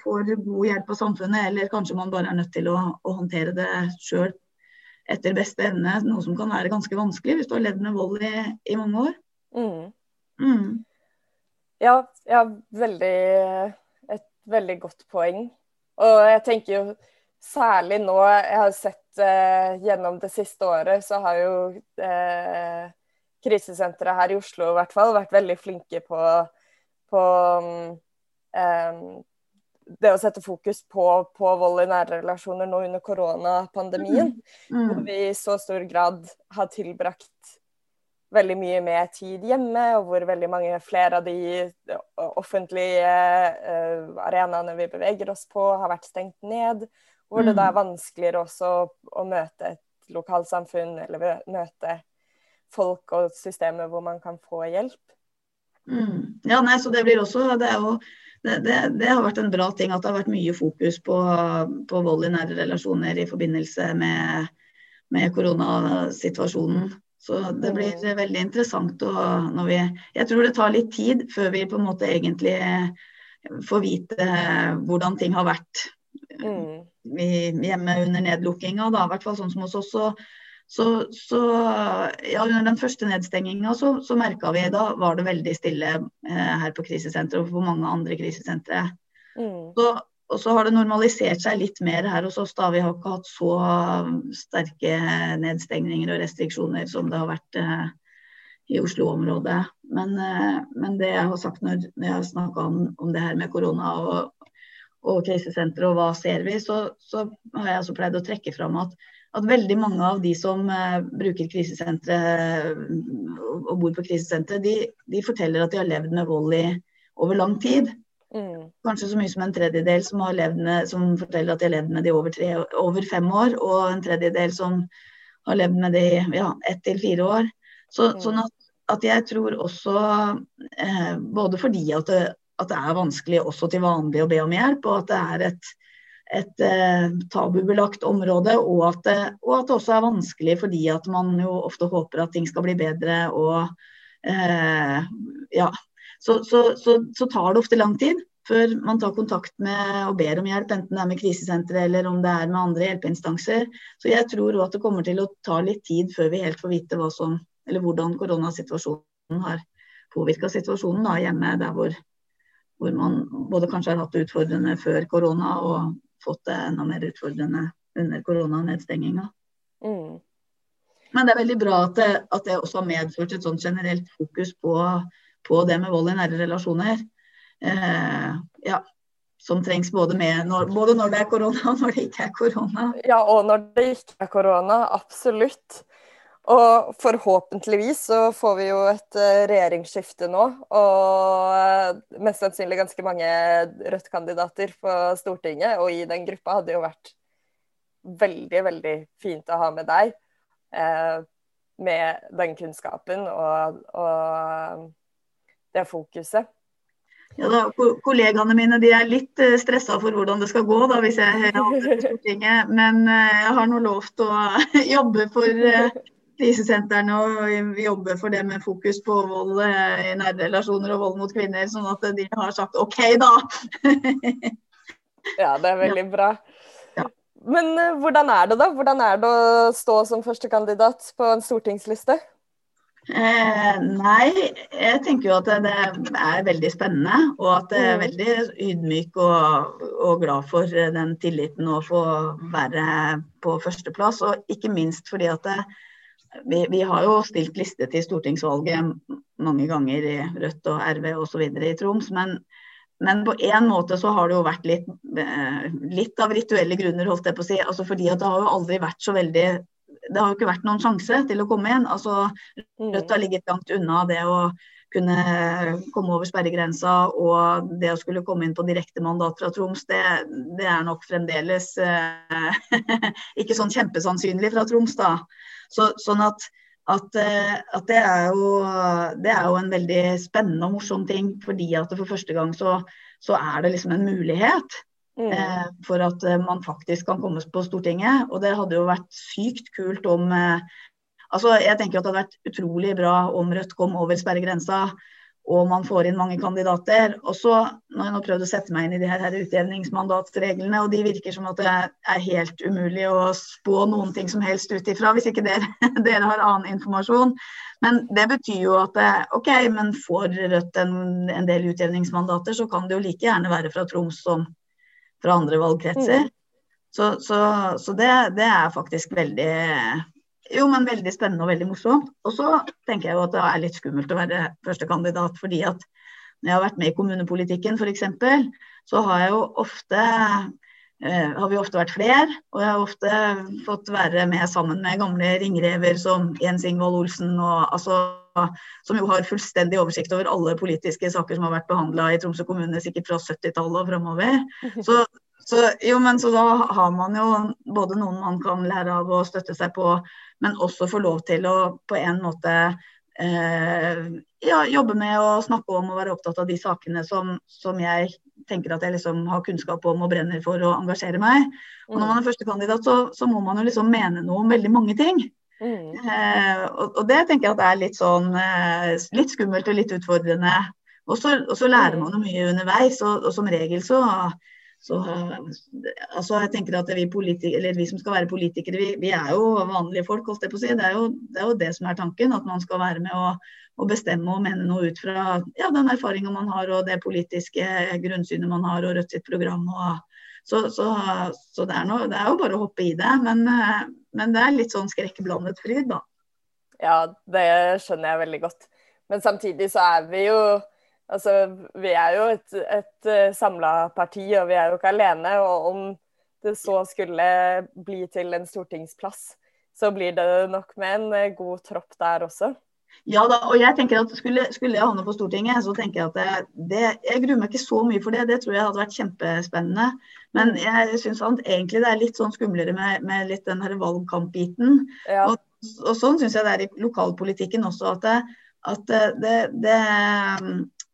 får god hjelp av samfunnet, eller kanskje man bare er nødt til å, å håndtere det sjøl etter beste evne. Noe som kan være ganske vanskelig hvis du har levd med vold i, i mange år. Mm. Mm. Ja, ja, veldig Et veldig godt poeng. Og jeg tenker jo særlig nå Jeg har sett eh, gjennom det siste året, så har jo eh, krisesenteret her i Oslo i hvert fall vært veldig flinke på, på eh, det å sette fokus på, på vold i nære relasjoner nå under koronapandemien, mm. mm. hvor vi i så stor grad har tilbrakt veldig mye mer tid hjemme, og hvor veldig mange flere av de offentlige uh, arenaene vi beveger oss på, har vært stengt ned. Hvor mm. det da er vanskeligere også å, å møte et lokalsamfunn eller møte folk og systemer hvor man kan få hjelp. Mm. Ja, nei, så det blir også Det, jo, det, det, det, har vært en bra ting at det har vært mye fokus på, på vold i nære relasjoner i forbindelse med, med koronasituasjonen. Så det blir mm. veldig interessant å, når vi Jeg tror det tar litt tid før vi på en måte egentlig får vite hvordan ting har vært mm. hjemme under nedlukkinga. I hvert fall sånn som hos oss. Så så, så ja, under den første nedstenginga så, så merka vi da var det veldig stille eh, her på krisesenteret og på mange andre krisesentre. Mm. Så, og så har det normalisert seg litt mer her hos oss. da Vi har ikke hatt så sterke nedstengninger og restriksjoner som det har vært eh, i Oslo-området. Men, eh, men, det jeg har sagt når, når jeg har snakka om, om, det her med korona og, og krisesenteret og hva ser vi, så, så har jeg også pleid å trekke fram at at veldig mange av de som uh, bruker krisesentre og, og bor på krisesentre, de, de, forteller at de har levd med vold i over lang tid. Mm. Kanskje så mye som en tredjedel som, med, som, forteller at de har levd med det i over, tre, over, fem år, og en tredjedel som har levd med det i ja, ett til fire år. Så, mm. Sånn at, at, jeg tror også, eh, både fordi at det, at det er vanskelig også til vanlig å be om hjelp, og at det er et et eh, tabubelagt område, og at, det, og at, det, også er vanskelig fordi at man jo ofte håper at ting skal bli bedre. og eh, ja, så, så, så, så, tar det ofte lang tid før man tar kontakt med og ber om hjelp, enten det er med krisesenteret eller om det er med andre hjelpeinstanser. Så jeg tror at det kommer til å ta litt tid før vi helt får vite hva som, eller hvordan koronasituasjonen har påvirka situasjonen da, hjemme der hvor, hvor man både kanskje har hatt det utfordrende før korona og fått det enda mer utfordrende under koronanedstenginga. Mm. Men det er veldig bra at det, at det, også har medført et sånn generelt fokus på, på det med vold i nære relasjoner. Eh, ja, som trengs både, når, både, når, det er korona og når det ikke er korona. Ja, og når det ikke er korona. Absolutt. Og forhåpentligvis så får vi jo et uh, regjeringsskifte nå. Og uh, mest sannsynlig ganske mange Rødt-kandidater på Stortinget. Og i den gruppa hadde jo vært veldig, veldig fint å ha med deg. eh, med den kunnskapen og, og det fokuset. Ja, da, kollegaene mine de er litt stressa for hvordan det skal gå da, hvis jeg er Stortinget. Men jeg har nå lovt å jobbe for krisesentrene og jobber for det med fokus på vold eh, i nære relasjoner og vold mot kvinner, sånn at de har sagt OK, da. ja, det er veldig bra. Ja. Men uh, hvordan er det, da? Hvordan er det å stå som førstekandidat på en stortingsliste? Eh, nei, jeg tenker jo at det, er veldig spennende. Og at jeg er mm. veldig ydmyk og, og, glad for den tilliten å få være på førsteplass. Og ikke minst fordi at det, vi, vi, har jo stilt liste til stortingsvalget mange ganger i Rødt og RV osv. i Troms. Men, men på en måte så har det jo vært litt, eh, litt av rituelle grunner, holdt jeg på å si. Altså fordi at det har jo aldri vært så veldig Det har jo ikke vært noen sjanse til å komme inn. Altså Rødt har ligget langt unna det å kunne komme over sperregrensa og det å skulle komme inn på direkte mandat fra Troms, det, det er nok fremdeles eh, ikke sånn kjempesannsynlig fra Troms, da. Så, sånn at, at, eh, at det, er jo, det, er jo, en veldig spennende og morsom ting. Fordi at for første gang så, så er det liksom en mulighet. Mm. Eh, for at eh, man faktisk kan komme på Stortinget. Og det hadde jo vært sykt kult om eh, Altså, jeg tenker at Det hadde vært utrolig bra om Rødt kom over sperregrensa og man får inn mange kandidater. Og så, når jeg nå prøvd å sette meg inn i de her, her utjevningsmandatsreglene, og de virker som at det er helt umulig å spå noen ting som helst ut ifra, hvis ikke dere, dere, har annen informasjon. Men det betyr jo at OK, men får Rødt en, en, del utjevningsmandater, så kan det jo like gjerne være fra Troms som fra andre valgkretser. Mm. Så, så, så det, det er faktisk veldig jo, men veldig spennende og veldig morsomt. Og så tenker jeg jo at det er litt skummelt å være førstekandidat, fordi at når jeg har vært med i kommunepolitikken f.eks., så har jeg jo ofte eh, har vi ofte vært flere, og jeg har ofte fått være med sammen med gamle ringrever som Jens Ingvold Olsen, og, altså, som jo har fullstendig oversikt over alle politiske saker som har vært behandla i Tromsø kommune, sikkert fra 70-tallet og framover. Så, så, jo, men så da har man jo både noen man kan lære av å støtte seg på, men også få lov til å på en måte eh, ja, jobbe med å snakke om og være opptatt av de sakene som, som jeg tenker at jeg liksom har kunnskap om og brenner for å engasjere meg. Og når man er førstekandidat, så, så må man jo liksom mene noe om veldig mange ting. Mm. Eh, og, og, det tenker jeg at er litt sånn eh, litt skummelt og litt utfordrende. Og så, og så lærer man jo mye underveis, og, og som regel så så altså jeg tenker at vi, vi, som skal være politikere, vi, vi, er jo vanlige folk. holdt jeg på å si. Det er, jo, det er, jo, det som er tanken. At man skal være med å, å bestemme og mene noe ut fra ja, den erfaringa man har og det politiske grunnsynet man har og Rødt sitt program. Og, så, så, så det, er noe, det, er jo bare å hoppe i det. Men, men det er litt sånn skrekkblandet fryd, da. Ja, det skjønner jeg veldig godt. Men samtidig så er vi jo Altså, vi er jo et, et eh, samla parti, og vi er jo ikke alene. Og om det så skulle bli til en stortingsplass, så blir det nok med en eh, god tropp der også. Ja da, og jeg tenker at skulle, skulle jeg havne på Stortinget, så tenker jeg at det, det, Jeg gruer meg ikke så mye for det, det tror jeg hadde vært kjempespennende. Men mm. jeg syns egentlig det er litt sånn skumlere med, med litt den her valgkampbiten. Ja. Og, og, sånn syns jeg det er i lokalpolitikken også, at det, at det, det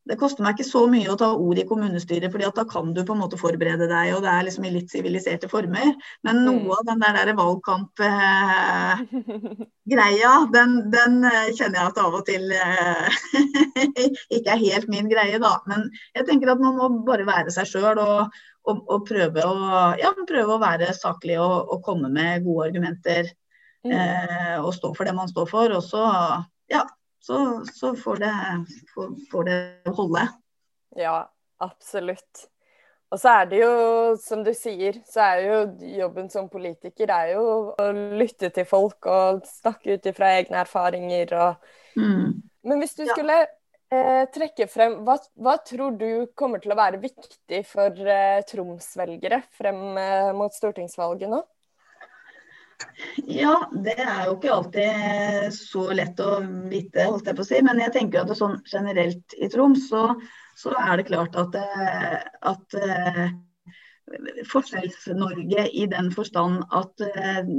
det koster meg ikke så mye å ta ord i kommunestyret, fordi da kan du på en måte forberede deg, og det er liksom i litt siviliserte former. Men mm. noe av den der, der valgkampgreia, eh, den, den, eh, kjenner jeg at av og til eh, ikke er helt min greie, da. Men jeg tenker at man må bare være seg sjøl og, og, og, prøve, å, ja, prøve å være saklig og, og, komme med gode argumenter. Mm. Eh, og stå for det man står for. Og så, ja, så, så får, det, får, får det holde. Ja, absolutt. Og så er det jo, som du sier, så er jo jobben som politiker er jo å lytte til folk og snakke ut ifra egne erfaringer og mm. Men hvis du ja. skulle eh, trekke frem hva, hva, tror du kommer til å være viktig for eh, Troms-velgere frem eh, mot stortingsvalget nå? Ja, det er jo ikke alltid så lett å vite, holdt jeg på å si. Men jeg tenker at sånn generelt i Troms, så, så er det klart at, eh, at uh, Forskjells-Norge i den forstand at uh,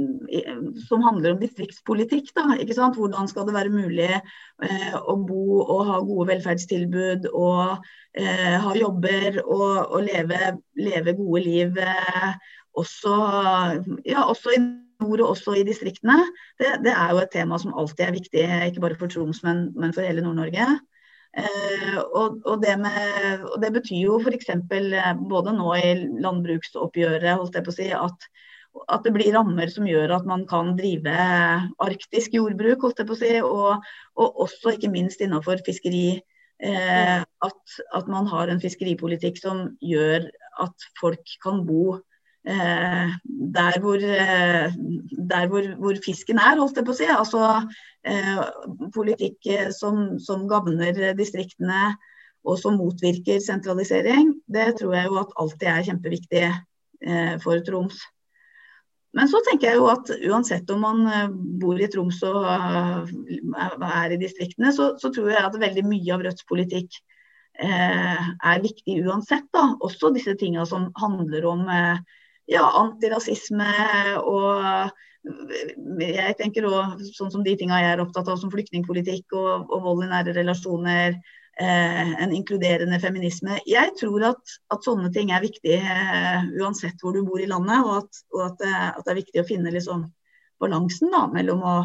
som handler om distriktspolitikk. Da, ikke sant? Hvordan skal det være mulig å bo og ha gode velferdstilbud og ha jobber og, og leve, leve, gode liv også, ja, også i nord og også i distriktene, det, det, er jo et tema som alltid er viktig, ikke bare for Troms, men, men for hele Nord-Norge. Eh, og, og, det med, og, det betyr jo f.eks. Eh, både nå i landbruksoppgjøret holdt jeg på å si, at, at, det blir rammer som gjør at man kan drive arktisk jordbruk, holdt jeg på å si, og, og også ikke minst innenfor fiskeri. Eh, at, at, man har en fiskeripolitikk som gjør at folk kan bo Eh, der, hvor, eh, der hvor, hvor, fisken er, holdt jeg på å si. Altså eh, politikk som, som gagner distriktene og som motvirker sentralisering. Det tror jeg jo at alltid er kjempeviktig for Troms. Men så tenker jeg jo at uansett om man bor i Troms og er i distriktene, så, så tror jeg at veldig mye av Rødts politikk er viktig uansett. da. Også disse tingene som handler om ja, antirasisme og jeg tenker også, sånn som de tinga jeg er opptatt av, som flyktningpolitikk og, og vold i nære relasjoner. Eh, en inkluderende feminisme. Jeg tror at, at sånne ting er viktig eh, uansett hvor du bor i landet. Og at, og at, eh, at det er viktig å finne liksom, balansen da, mellom å,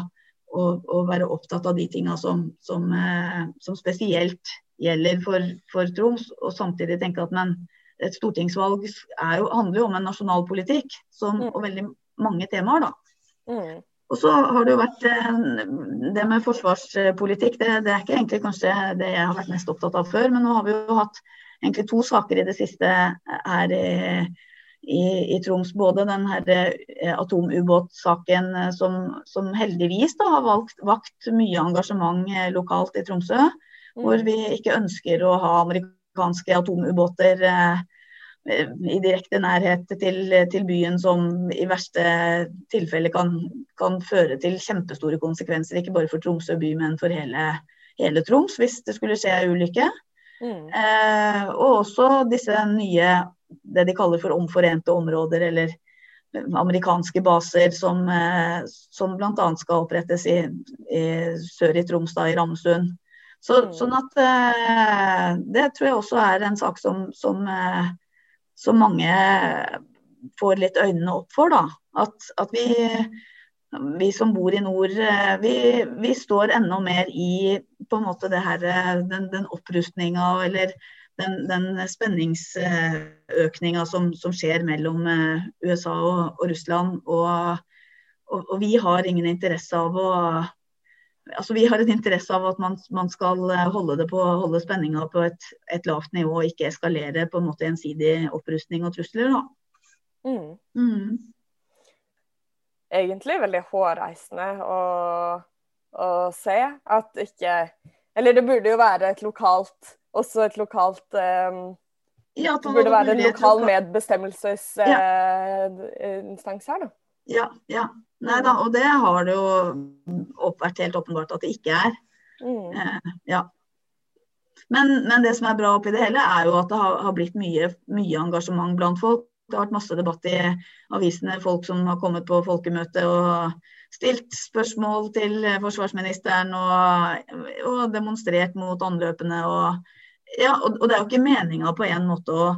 å, å, være opptatt av de tinga som, som, eh, som, spesielt gjelder for, for Troms, og samtidig tenke at men, et stortingsvalg jo, handler jo om en nasjonalpolitikk som, mm. og veldig mange temaer. da. Mm. Og så har det jo vært eh, det med forsvarspolitikk. Det, det, er ikke egentlig kanskje det jeg har vært mest opptatt av før, men nå har vi jo hatt egentlig to saker i det siste her i, i, i Troms. Både den her eh, atomubåtsaken eh, som, som, heldigvis da, har valgt, vakt mye engasjement lokalt i Tromsø. Mm. Hvor vi ikke ønsker å ha amerikanske atomubåter eh, i direkte nærhet til, til, byen, som i verste tilfelle kan, kan, føre til kjempestore konsekvenser. Ikke bare for Tromsø by, men for hele, hele Troms, hvis det skulle skje en ulykke. Mm. Eh, og også disse nye, det de kaller for omforente områder, eller amerikanske baser som, eh, som bl.a. skal opprettes i, i, sør i Troms, da, i Ramsund. Så, mm. Sånn at eh, det tror jeg også er en sak som, som, eh, som mange får litt øynene opp for. da. At, at vi, vi, som bor i nord, eh, vi, vi, står enda mer i på en måte det her, eh, den, den opprustninga eller den, den spenningsøkninga som, som, skjer mellom eh, USA og, og Russland. Og, og, og, vi har ingen interesse av å altså Vi har en interesse av at man, man skal holde det på, holde spenninga på et, et, lavt nivå og ikke eskalere på en måte ensidig opprustning og trusler. Mm. Mm. Egentlig veldig hårreisende å, å se at ikke Eller det burde jo være et lokalt også et lokalt um, ja, Det burde være en lokal medbestemmelsesinstans uh, her, da. Ja, ja. Nei da, og det har det jo vært helt åpenbart at det ikke er. Mm. Eh, ja. Men, men, det som er bra oppi det hele, er jo at det har, har blitt mye, mye, engasjement blant folk. Det har vært masse debatt i avisene, folk som har kommet på folkemøte og stilt spørsmål til forsvarsministeren og, og demonstrert mot anløpene. og ja, og, og, det er jo ikke meninga på en måte å,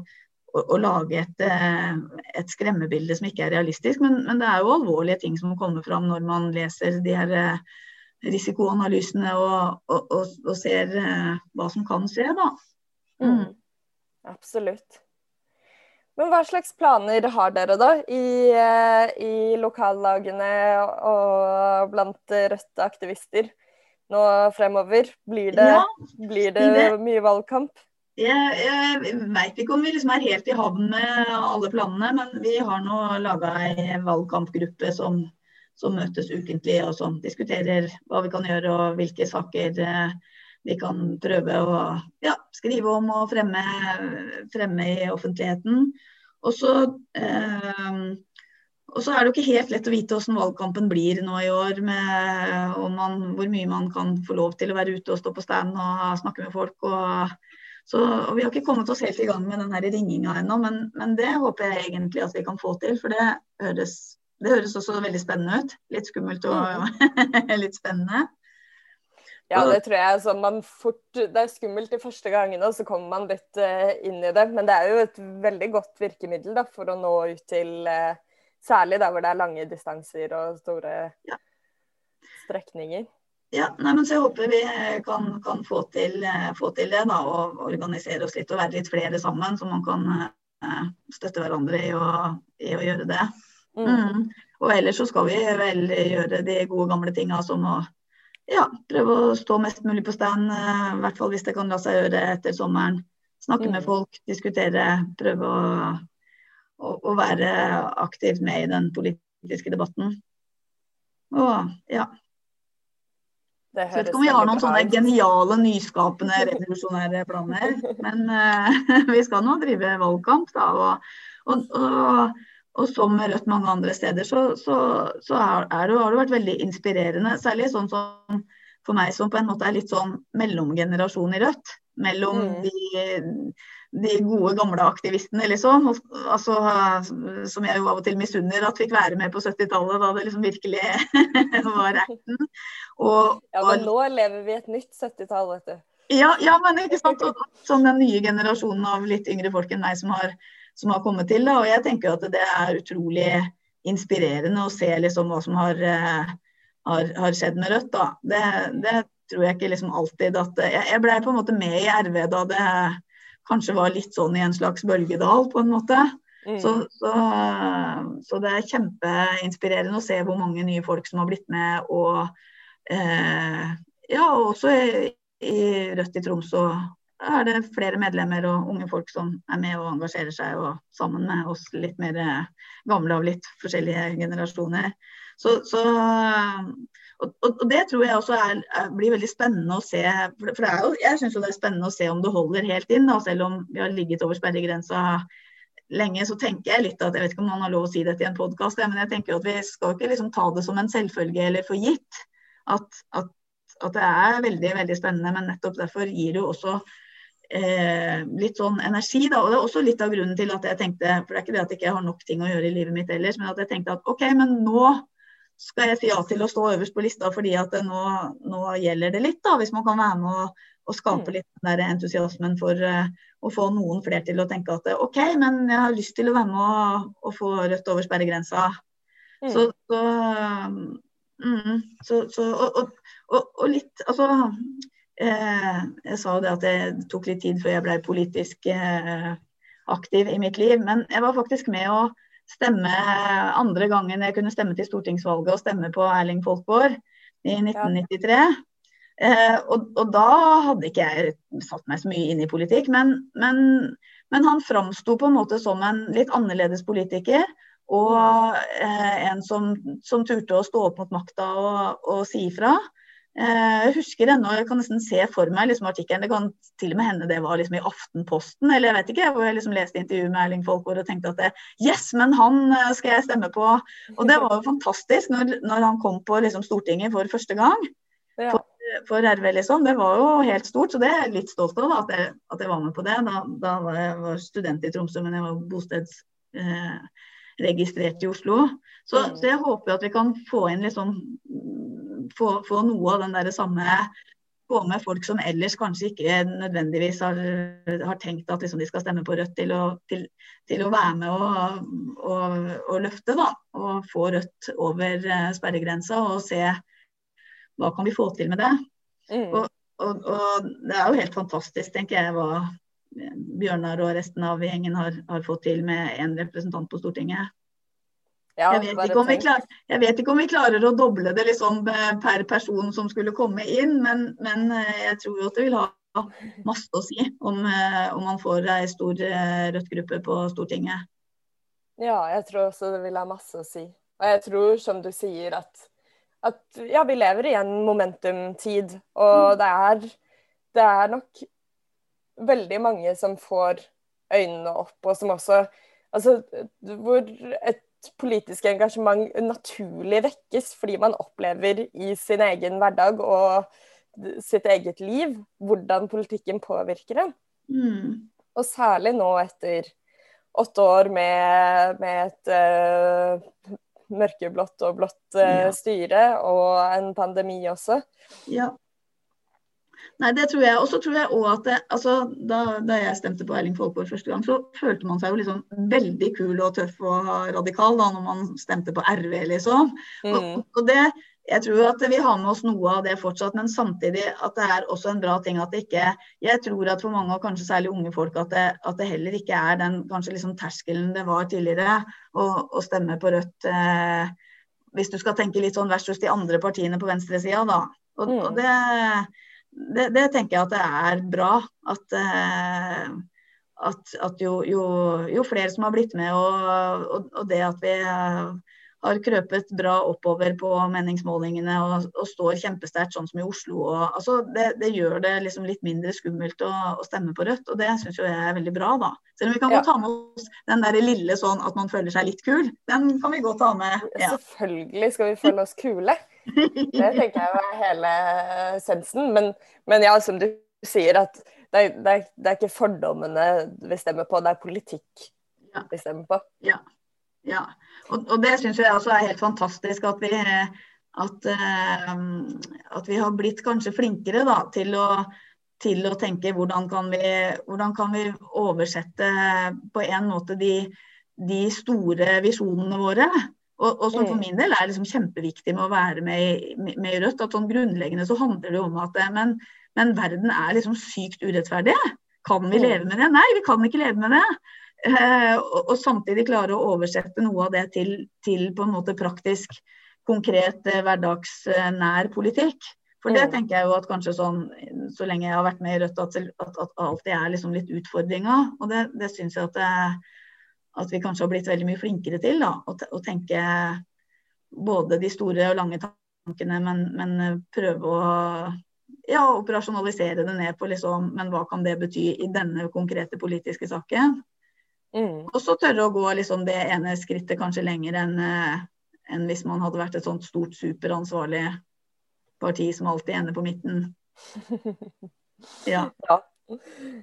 å, å lage et, eh, et, skremmebilde som ikke er realistisk, men, men, det er jo alvorlige ting som kommer fram når man leser de her eh, risikoanalysene og, og, og ser eh, hva som kan skje, da. Mm. mm. Absolutt. Men hva slags planer har dere da i, i lokallagene og blant Rødte aktivister? nå fremover? Blir det, ja, blir det, det mye valgkamp? Jeg, jeg veit ikke om vi liksom er helt i havn med alle planene, men vi har nå laga ei valgkampgruppe som, som, møtes ukentlig og som diskuterer hva vi kan gjøre og hvilke saker eh, vi kan prøve å ja, skrive om og fremme, fremme i offentligheten. Og så eh, og så er det jo ikke helt lett å vite hvordan valgkampen blir nå i år, med man, hvor mye man kan få lov til å være ute og stå på stand og snakke med folk. Og, så, og vi har ikke kommet oss helt i gang med den her ringinga ennå, men, men, det håper jeg egentlig at vi kan få til. For det høres, det høres også veldig spennende ut. Litt skummelt og mm. litt spennende. Ja, det tror jeg. Altså, man fort, det er skummelt de første gangene, og så kommer man litt uh, inn i det. Men det er jo et veldig godt virkemiddel da, for å nå ut til uh, Særlig der hvor det er lange distanser og store ja. strekninger. Ja, nei, men så jeg håper vi kan, kan få, til, eh, få, til, det. da, Og organisere oss litt og være litt flere sammen, så man kan uh, støtte hverandre i å, i å gjøre det. Mm. Mm. Og ellers så skal vi vel gjøre de gode gamle tinga som å ja, prøve å stå mest mulig på stand. Uh, I hvert fall hvis det kan la seg gjøre etter sommeren. Snakke mm. med folk, diskutere, prøve å å, å være aktivt med i den politiske debatten. Og ja. Så jeg vet ikke om vi har noen sånne geniale, nyskapende, revolusjonære planer. Men uh, vi skal nå drive valgkamp, da. Og, og, og, og som Rødt mange andre steder, så, så, så er, er det, har det vært veldig inspirerende. Særlig sånn som for meg som på en måte er litt sånn mellomgenerasjon i Rødt. Mellom mm. de de gode, gamle aktivistene, liksom. Altså, som jeg jo av og til misunner at fikk være med på 70-tallet, da det liksom virkelig var. Og, ja, men nå lever vi et nytt 70-tall, vet du. Ja, ja, men ikke sant. Og, sånn den nye generasjonen av litt yngre folk enn meg som har, som har kommet til. Da. Og jeg tenker at det er utrolig inspirerende å se liksom hva som har, uh, har, har skjedd med Rødt. Da. Det, det, tror jeg ikke liksom alltid at Jeg, jeg blei på en måte med i RV da det kanskje var litt sånn i en slags bølgedal, på en måte. Mm. Så, så, så, det er kjempeinspirerende å se hvor mange nye folk som har blitt med. Og eh, ja, også i, i Rødt i Troms er det flere medlemmer og unge folk som er med og engasjerer seg, og sammen med oss litt mer gamle av litt forskjellige generasjoner. Så, så og, og, det tror jeg også er, er, blir veldig spennende å se. For, for jo, jeg syns det er spennende å se om det holder helt inn, da, selv om vi har ligget over sperregrensa lenge, så tenker jeg litt at jeg vet ikke om man har lov å si dette i en podkast, men jeg tenker at vi skal ikke liksom ta det som en selvfølge eller for gitt at, at, at, det er veldig veldig spennende. Men nettopp derfor gir det jo også eh, litt sånn energi. Da. Og det er også litt av grunnen til at jeg tenkte, for det er ikke det at jeg ikke har nok ting å gjøre i livet mitt ellers, men at jeg tenkte at OK, men nå skal jeg si ja til å stå øverst på lista fordi at nå, nå, gjelder det litt, da, hvis man kan være med å, skape mm. litt den der entusiasmen for uh, å få noen flere til å tenke at OK, men jeg har lyst til å være med å, å få rødt over sperregrensa. Mm. Så, så, mm, så, så og, og, og, litt Altså eh, Jeg sa jo det at det tok litt tid før jeg ble politisk eh, aktiv i mitt liv, men jeg var faktisk med å stemme andre gangen jeg kunne stemme til stortingsvalget og stemme på Erling Folkvord i 1993. Eh, og, og, da hadde ikke jeg satt meg så mye inn i politikk, men, men, men han framsto på en måte som en litt annerledes politiker. Og eh, en som, som, turte å stå opp mot makta og, og si ifra. Eh, jeg husker ennå, jeg kan nesten se for meg liksom, artikkelen. Det kan til og med hende det var liksom, i Aftenposten eller jeg vet ikke, hvor jeg liksom leste intervju med Erling Folkvord og tenkte at det, yes, men han eh, skal jeg stemme på. Og det var jo fantastisk når, når han kom på liksom, Stortinget for første gang. Ja. For, for, RV, liksom. Det var jo helt stort, så det er jeg litt stolt av da, at, jeg, at jeg var med på det. Da, da var jeg var student i Tromsø, men jeg var bosteds... Eh, registrert i Oslo. Så, mm. så, jeg håper at vi kan få inn sånn få, få noe av den der samme få med folk som ellers kanskje ikke nødvendigvis har, har tenkt at liksom de skal stemme på Rødt, til å, til, til å være med og, og, og, løfte. da, Og få Rødt over eh, sperregrensa og se hva kan vi få til med det. Mm. Og, og, og, det er jo helt fantastisk, tenker jeg, hva Bjørnar og resten av gjengen har, har fått til med én representant på Stortinget. Ja, jeg, vet klar, jeg, vet ikke om vi klarer å doble det liksom eh, per person som skulle komme inn, men, men eh, jeg tror jo at det vil ha masse å si om, eh, om man får ei stor rødt gruppe på Stortinget. Ja, jeg tror også det vil ha masse å si. Og jeg tror, som du sier, at, at ja, vi lever i en momentumtid. Og mm. det er, det er nok veldig mange som får øynene opp, og som også Altså, hvor et politisk engasjement naturlig vekkes fordi man opplever i sin egen hverdag og sitt eget liv hvordan politikken påvirker en. Mm. Og særlig nå etter åtte år med, med et uh, mørkeblått og blått uh, ja. styre og en pandemi også. Ja. Nei, det tror jeg. Og så tror jeg òg at det, altså, da, da, jeg stemte på Erling Folkvord første gang, så følte man seg jo liksom veldig kul og tøff og radikal da når man stemte på RV, liksom. Mm. Og, og, det, jeg tror at vi har med oss noe av det fortsatt, men samtidig at det er også en bra ting at det ikke Jeg tror at for mange, og kanskje særlig unge folk, at det, at det heller ikke er den kanskje liksom terskelen det var tidligere å, å stemme på Rødt. Eh, hvis du skal tenke litt sånn versus de andre partiene på venstresida, da. Og, mm. og det det, det, tenker jeg at det er bra. At, eh, at, at jo, jo, jo, flere som har blitt med, og, og, og, det at vi har krøpet bra oppover på meningsmålingene og, og står kjempesterkt, sånn som i Oslo. Og, altså, det, det, gjør det liksom litt mindre skummelt å, å stemme på Rødt, og det syns jeg er veldig bra. da. Selv om vi kan ja. ta med oss den der lille sånn at man føler seg litt kul. Den kan vi godt ta med. Ja. Selvfølgelig skal vi føle oss kule. Det tenker jeg er hele sensen. Men, men, ja, som du sier, at det er, det, er, det er, ikke fordommene vi stemmer på, det er politikk vi stemmer på. Ja. Ja. Og, og, det syns jeg også er helt fantastisk at vi, at, uh, at vi har blitt kanskje flinkere da, til å til å tenke hvordan kan vi, hvordan kan vi oversette på en måte de, de store visjonene våre og, og, som for mm. min del er liksom kjempeviktig med å være med, med, med i Rødt. at sånn Grunnleggende så handler det om at men, men, verden er liksom sykt urettferdig. Kan vi mm. leve med det? Nei, vi kan ikke leve med det. Eh, og, og, samtidig klare å oversette noe av det til, til på en måte praktisk, konkret, eh, hverdagsnær politikk. For det Mm. tenker jeg jo at kanskje sånn, så lenge jeg har vært med i Rødt, at, at, at alltid er liksom litt utfordringa. Og det, det syns jeg at, det, at vi kanskje har blitt veldig mye flinkere til. da, Å, å tenke både de store og lange tankene, men, men prøve å ja, operasjonalisere det ned på liksom, men hva kan det bety i denne konkrete politiske saken? Mm. Og så tørre å gå liksom det ene skrittet kanskje lenger enn en hvis man hadde vært et sånt stort, superansvarlig parti som alltid ender på midten. Ja. Ja.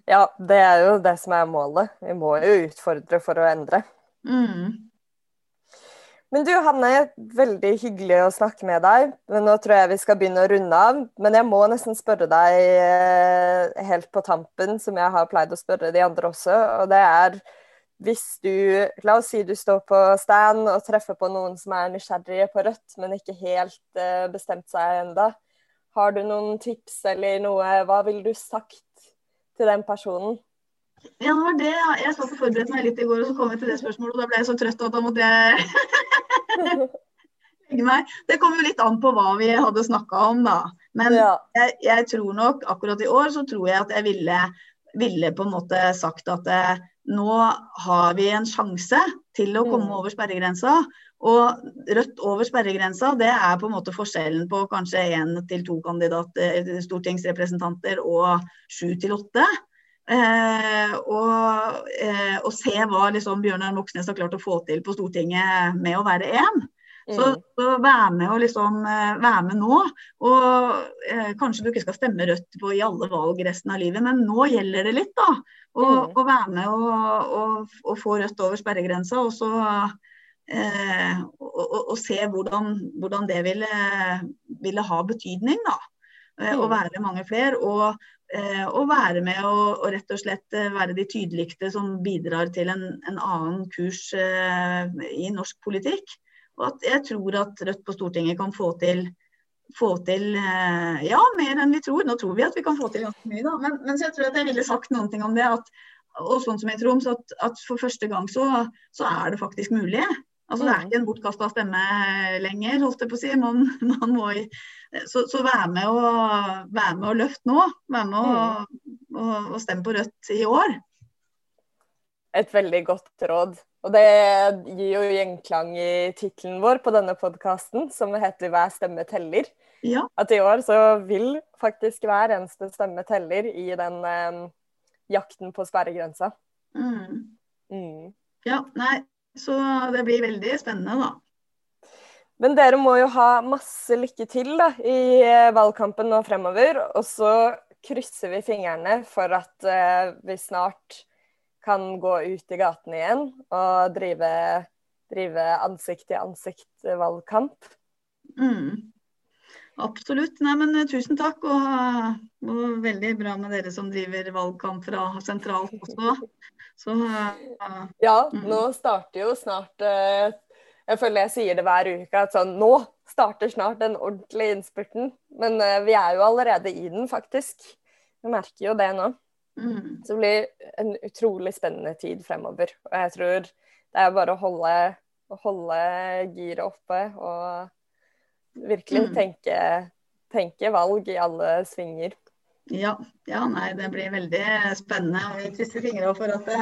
ja, det er jo det som er målet. Vi må jo utfordre for å endre. Mm. Men du Hanne, veldig hyggelig å snakke med deg. Men nå tror jeg vi skal begynne å runde av. Men jeg må nesten spørre deg eh, helt på tampen, som jeg har pleid å spørre de andre også. Og det er hvis du La oss si du står på stand og treffer på noen som er nysgjerrige på Rødt, men ikke helt uh, bestemt seg enda. Har du noen tips eller noe Hva ville du sagt til den personen? Ja, det var det. Jeg satt og forberedte meg litt i går, og så kom jeg til det spørsmålet. Og da ble jeg så trøtt at da måtte jeg legge meg. Det kom jo litt an på hva vi hadde snakka om, da. Men Ja. jeg, jeg tror nok akkurat i år så tror jeg at jeg ville, ville på en måte sagt at eh, nå har vi en sjanse til å komme Mm. over sperregrensa. Og rødt over sperregrensa, det er på en måte forskjellen på kanskje én til to kandidater, stortingsrepresentanter og sju til åtte. Eh, og, eh, og se hva liksom Bjørnar Moxnes har klart å få til på Stortinget med å være én. Så, Mm. så vær med og liksom vær med nå. Og eh, kanskje du ikke skal stemme Rødt på i alle valg resten av livet, men nå gjelder det litt, da. Å og være med og, og, og få Rødt over sperregrensa, og så eh, og, og, og se hvordan, hvordan det ville, ville ha betydning, da. Eh, Å Mm. være mange flere. Og, eh, og være med og, og rett og slett eh, være de tydeligste som bidrar til en, en annen kurs eh, i norsk politikk. Og at jeg tror at Rødt på Stortinget kan få til, få til eh, ja, mer enn vi tror. Nå tror vi at vi kan få til ganske mye, da. Men, men så jeg tror at jeg ville sagt noen ting om det. At, og sånn som i Troms, at, at for første gang så, så er det faktisk mulig. Altså Det er ikke en bortkasta stemme lenger, holdt jeg på å si. Man, man må, så, så vær med og, vær med og løft nå. Vær med og, og, og stem på Rødt i år. Et veldig godt råd. Og det gir jo gjenklang i tittelen vår på denne podkasten, som heter 'Hver stemme teller'. Ja. At i år så vil faktisk hver eneste stemme teller i den eh, jakten på sperregrensa. Mm. Mm. ja. Nei, så det blir veldig spennende, da. Men dere må jo ha masse lykke til da, i eh, valgkampen nå fremover. Og så krysser vi fingrene for at eh, vi snart kan gå ut i gatene igjen og drive, drive ansikt-til-ansikt-valgkamp. Mm. Absolutt. Nei, men eh, tusen takk. Og, og veldig bra med dere som driver valgkamp fra sentralt også. Så uh, Ja, Mm. nå starter jo snart uh, Jeg føler jeg sier det hver uke at sånn Nå starter snart den ordentlige innspurten. Men uh, vi er jo allerede i den, faktisk. Vi merker jo det nå. Mm. Så det blir en utrolig spennende tid fremover. Og jeg tror det er bare å holde, å holde giret oppe og virkelig Mm. tenke, tenke valg i alle svinger. Ja, ja, nei, det blir veldig spennende. Og vi krysser fingrene for at det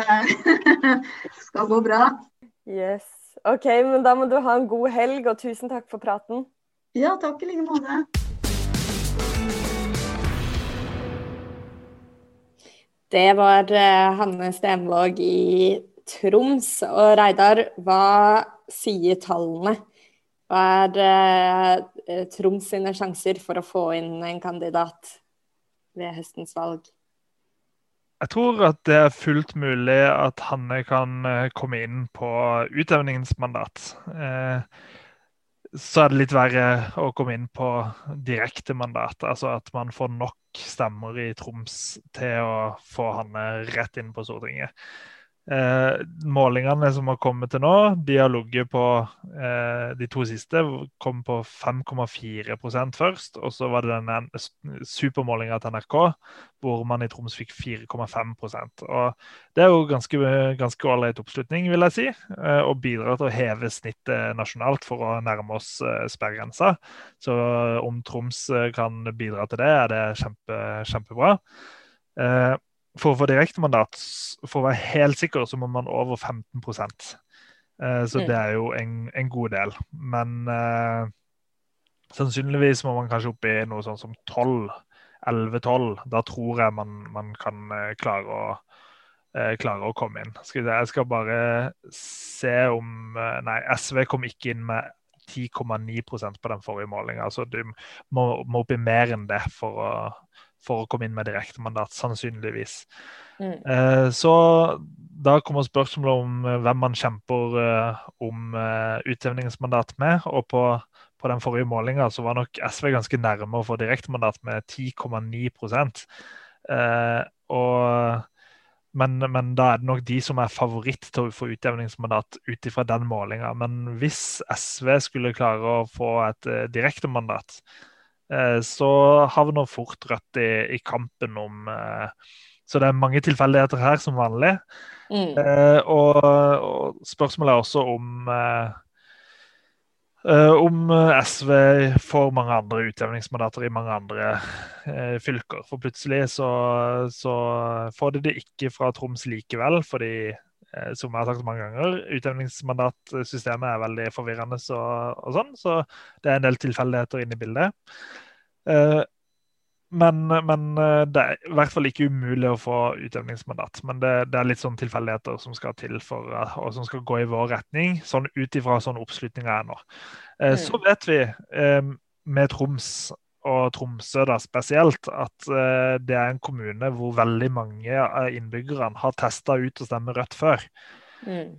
skal gå bra. Yes. OK, men da må du ha en god helg, og tusen takk for praten. Ja, takk i like måte. Det var eh, Hanne Stenvåg i Troms. Og Reidar, hva sier tallene? Hva er eh, Troms sine sjanser for å få inn en kandidat ved høstens valg? Jeg tror at det er fullt mulig at Hanne kan eh, komme inn på utjevningsmandat. Eh, Så er det litt verre å komme inn på direkte mandat. altså at man får nok stemmer i Troms til å få han rett inn på Stortinget. Eh, målingene som har kommet til nå, de har ligget på eh, De to siste kom på 5,4% først. Og så var det den supermålinga til NRK hvor man i Troms fikk 4,5 Og Det er jo ganske ganske ålreit oppslutning, vil jeg si. Eh, og bidrar til å heve snittet nasjonalt for å nærme oss eh, sperregrensa. Så om Troms eh, kan bidra til det, er det kjempe, kjempebra. Eh, for å få direktemandat, for å være helt sikker, så må man over 15 eh, Så mm. det er jo en, en god del. Men eh, sannsynligvis må man kanskje opp i noe sånn som 12. 11-12. Da tror jeg man, man kan eh, klare å, eh, klare å komme inn. Skal jeg skal bare se om eh, Nei, SV kom ikke inn med 10,9% på den forrige målinga. Så du må, må opp i mer enn det for å for å komme inn med direktemandat, sannsynligvis. Mm. Eh, så da kommer spørsmålet om eh, hvem man kjemper eh, om utjevningsmandat med. Og på, på den forrige målinga så var nok SV ganske nærme å få direktemandat med 10,9 eh, og men, men, da er det nok de som er favoritt til å få utjevningsmandat ut ifra den målinga. Men hvis SV skulle klare å få et uh, direktemandat, Eh, så havner fort Rødt i, i kampen om eh, Så det er mange tilfeldigheter her, som vanlig. Mm. Eh, og, og, spørsmålet er også om om SV får mange andre utjevningsmandater i mange andre eh, fylker. For plutselig så, så, får de det ikke fra Troms likevel, fordi eh, som jeg har sagt mange ganger, utjevningsmandatsystemet er veldig forvirrende så, og sånn, så det er en del tilfeldigheter inne i bildet. Eh, men, men, eh, det er i hvert fall ikke umulig å få utjevningsmandat. Men det, det er litt sånn tilfeldigheter som skal til for, eh, og som skal gå i vår retning, sånn ut ifra sånn oppslutninga er nå. Mm. Så vet vi med Troms og Tromsø da spesielt, at det er en kommune hvor veldig mange av innbyggerne har testa ut å stemme Rødt før. Mm.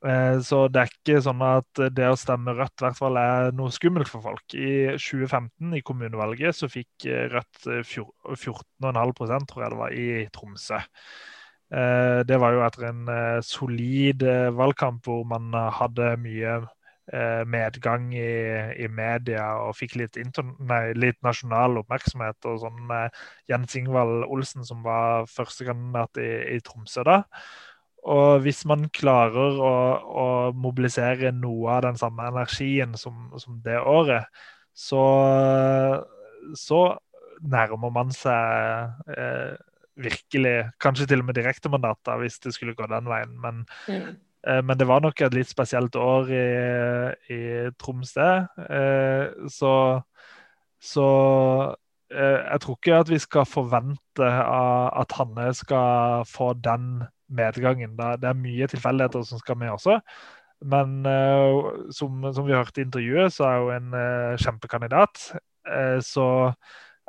Eh, så det er ikke sånn at det å stemme Rødt i hvert fall er noe skummelt for folk. I 2015, i kommunevalget, så fikk eh, Rødt 14,5 eh, tror jeg det var, i Tromsø. Det var jo etter en solid valgkamp hvor man hadde mye medgang i, i media og fikk litt, nei, litt, nasjonal oppmerksomhet. og sånn med Jens Ingvald Olsen, som var førstekandidat i, i Tromsø da. Og hvis man klarer å, å, mobilisere noe av den samme energien som, som det året, så, så, nærmer man seg eh, virkelig Kanskje til og med direktemandat, hvis det skulle gå den veien. Men, mm. Eh, men, det var nok et litt spesielt år i, i Troms, det. Eh, så, så eh, jeg tror ikke at vi skal forvente at Hanne skal få den medgangen. Det er mye tilfeldigheter som skal med også. Men som, som, vi hørte i intervjuet, så er hun en kjempekandidat. Så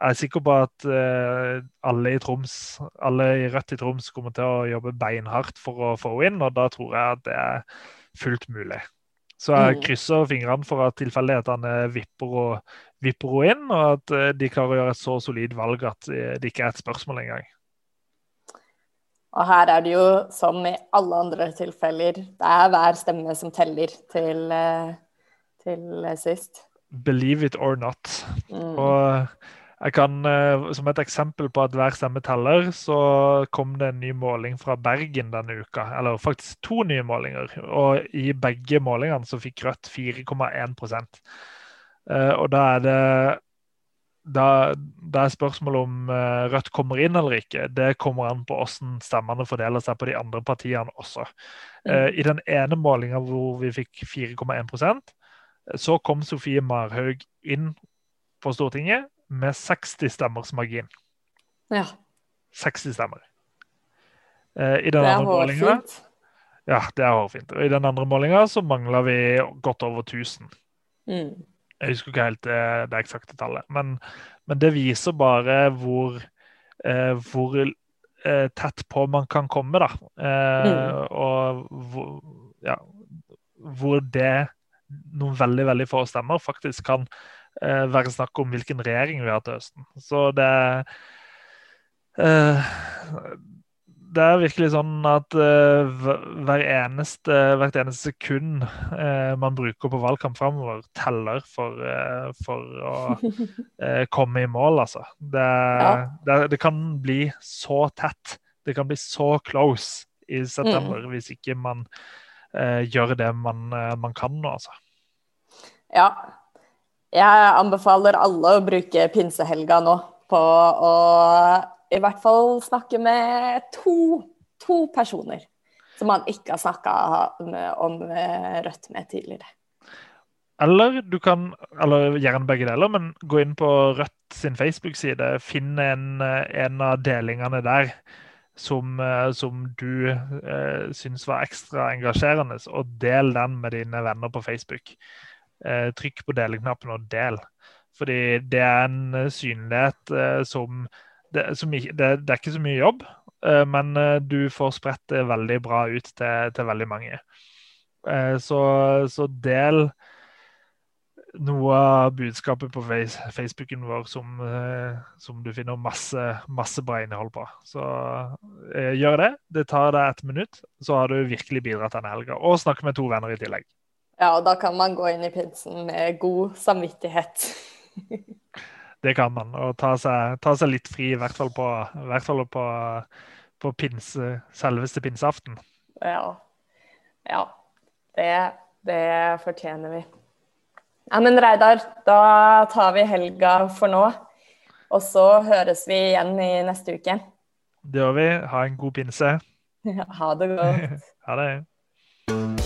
jeg er sikker på at alle i Troms, alle i Rødt i Troms kommer til å jobbe beinhardt for å få henne inn, og da tror jeg at det er fullt mulig. Så jeg mm. krysser fingrene for at tilfeldighetene vipper, og, vipper henne inn, og at de klarer å gjøre et så solid valg at det ikke er et spørsmål engang. Og her er det jo som i alle andre tilfeller, det er hver stemme som teller til, eh, til sist. Believe it or not. Mm. Og jeg kan, eh, Som et eksempel på at hver stemme teller, så kom det en ny måling fra Bergen denne uka. Eller faktisk to nye målinger. Og i begge målingene så fikk Rødt 4,1 eh, Og da er det da, da, er spørsmålet om uh, Rødt kommer inn eller ikke. Det kommer an på hvordan stemmene fordeler seg på de andre partiene også. Mm. I den ene målinga hvor vi fikk 4,1% så kom Sofie Marhaug inn på Stortinget med 60 stemmers margin. Ja. 60 stemmer. Uh, I den er hårfint. Ja, det er hårfint. Og I den andre målinga så mangla vi godt over 1000. Mm. Jeg husker ikke helt det, det eksakte tallet. Men, men, det viser bare hvor, eh, hvor eh, tett på man kan komme, da. Eh, mm. Og hvor, ja, hvor det noen veldig veldig få stemmer faktisk kan eh, være snakk om hvilken regjering vi har til høsten. Så det eh, det er virkelig sånn at uh, hver eneste, hvert eneste sekund uh, man bruker på valgkamp framover, teller for, uh, for å komme i mål, altså. Det, ja. det, det, kan bli så tett. Det kan bli så close i september mm. hvis ikke man gjør det man, man kan nå, altså. Ja. Jeg anbefaler alle å bruke pinsehelga nå på å i hvert fall snakke med to, to personer som man ikke har snakka om Rødt med tidligere. Eller du kan, eller gjerne begge deler, men gå inn på Rødt sin Facebook-side. Finn en, en, av delingene der som, som du eh, syns var ekstra engasjerende, og del den med dine venner på Facebook. Eh, trykk på deleknappen og del. Fordi det er en synlighet eh, som det, det, det, er ikke så mye jobb, eh, men eh, du får spredt det veldig bra ut til, til veldig mange. Eh, så, så, del noe av budskapet på Facebooken vår som, som du finner masse, masse, bra innhold på. Så gjør det. Det tar deg et minutt, så har du virkelig bidratt denne helga. Og snakk med to venner i tillegg. Ja, og da kan man gå inn i pinsen med god samvittighet. det kan man. Og ta seg, ta seg, litt fri, i hvert fall på, hvert fall på, på pinse, selveste pinseaften. Ja. Ja. Det, det fortjener vi. Ja, men Reidar, da tar vi helga for nå. Og så høres vi igjen i neste uke. Det gjør vi. Ha en god pinse. Ha det godt. ha det.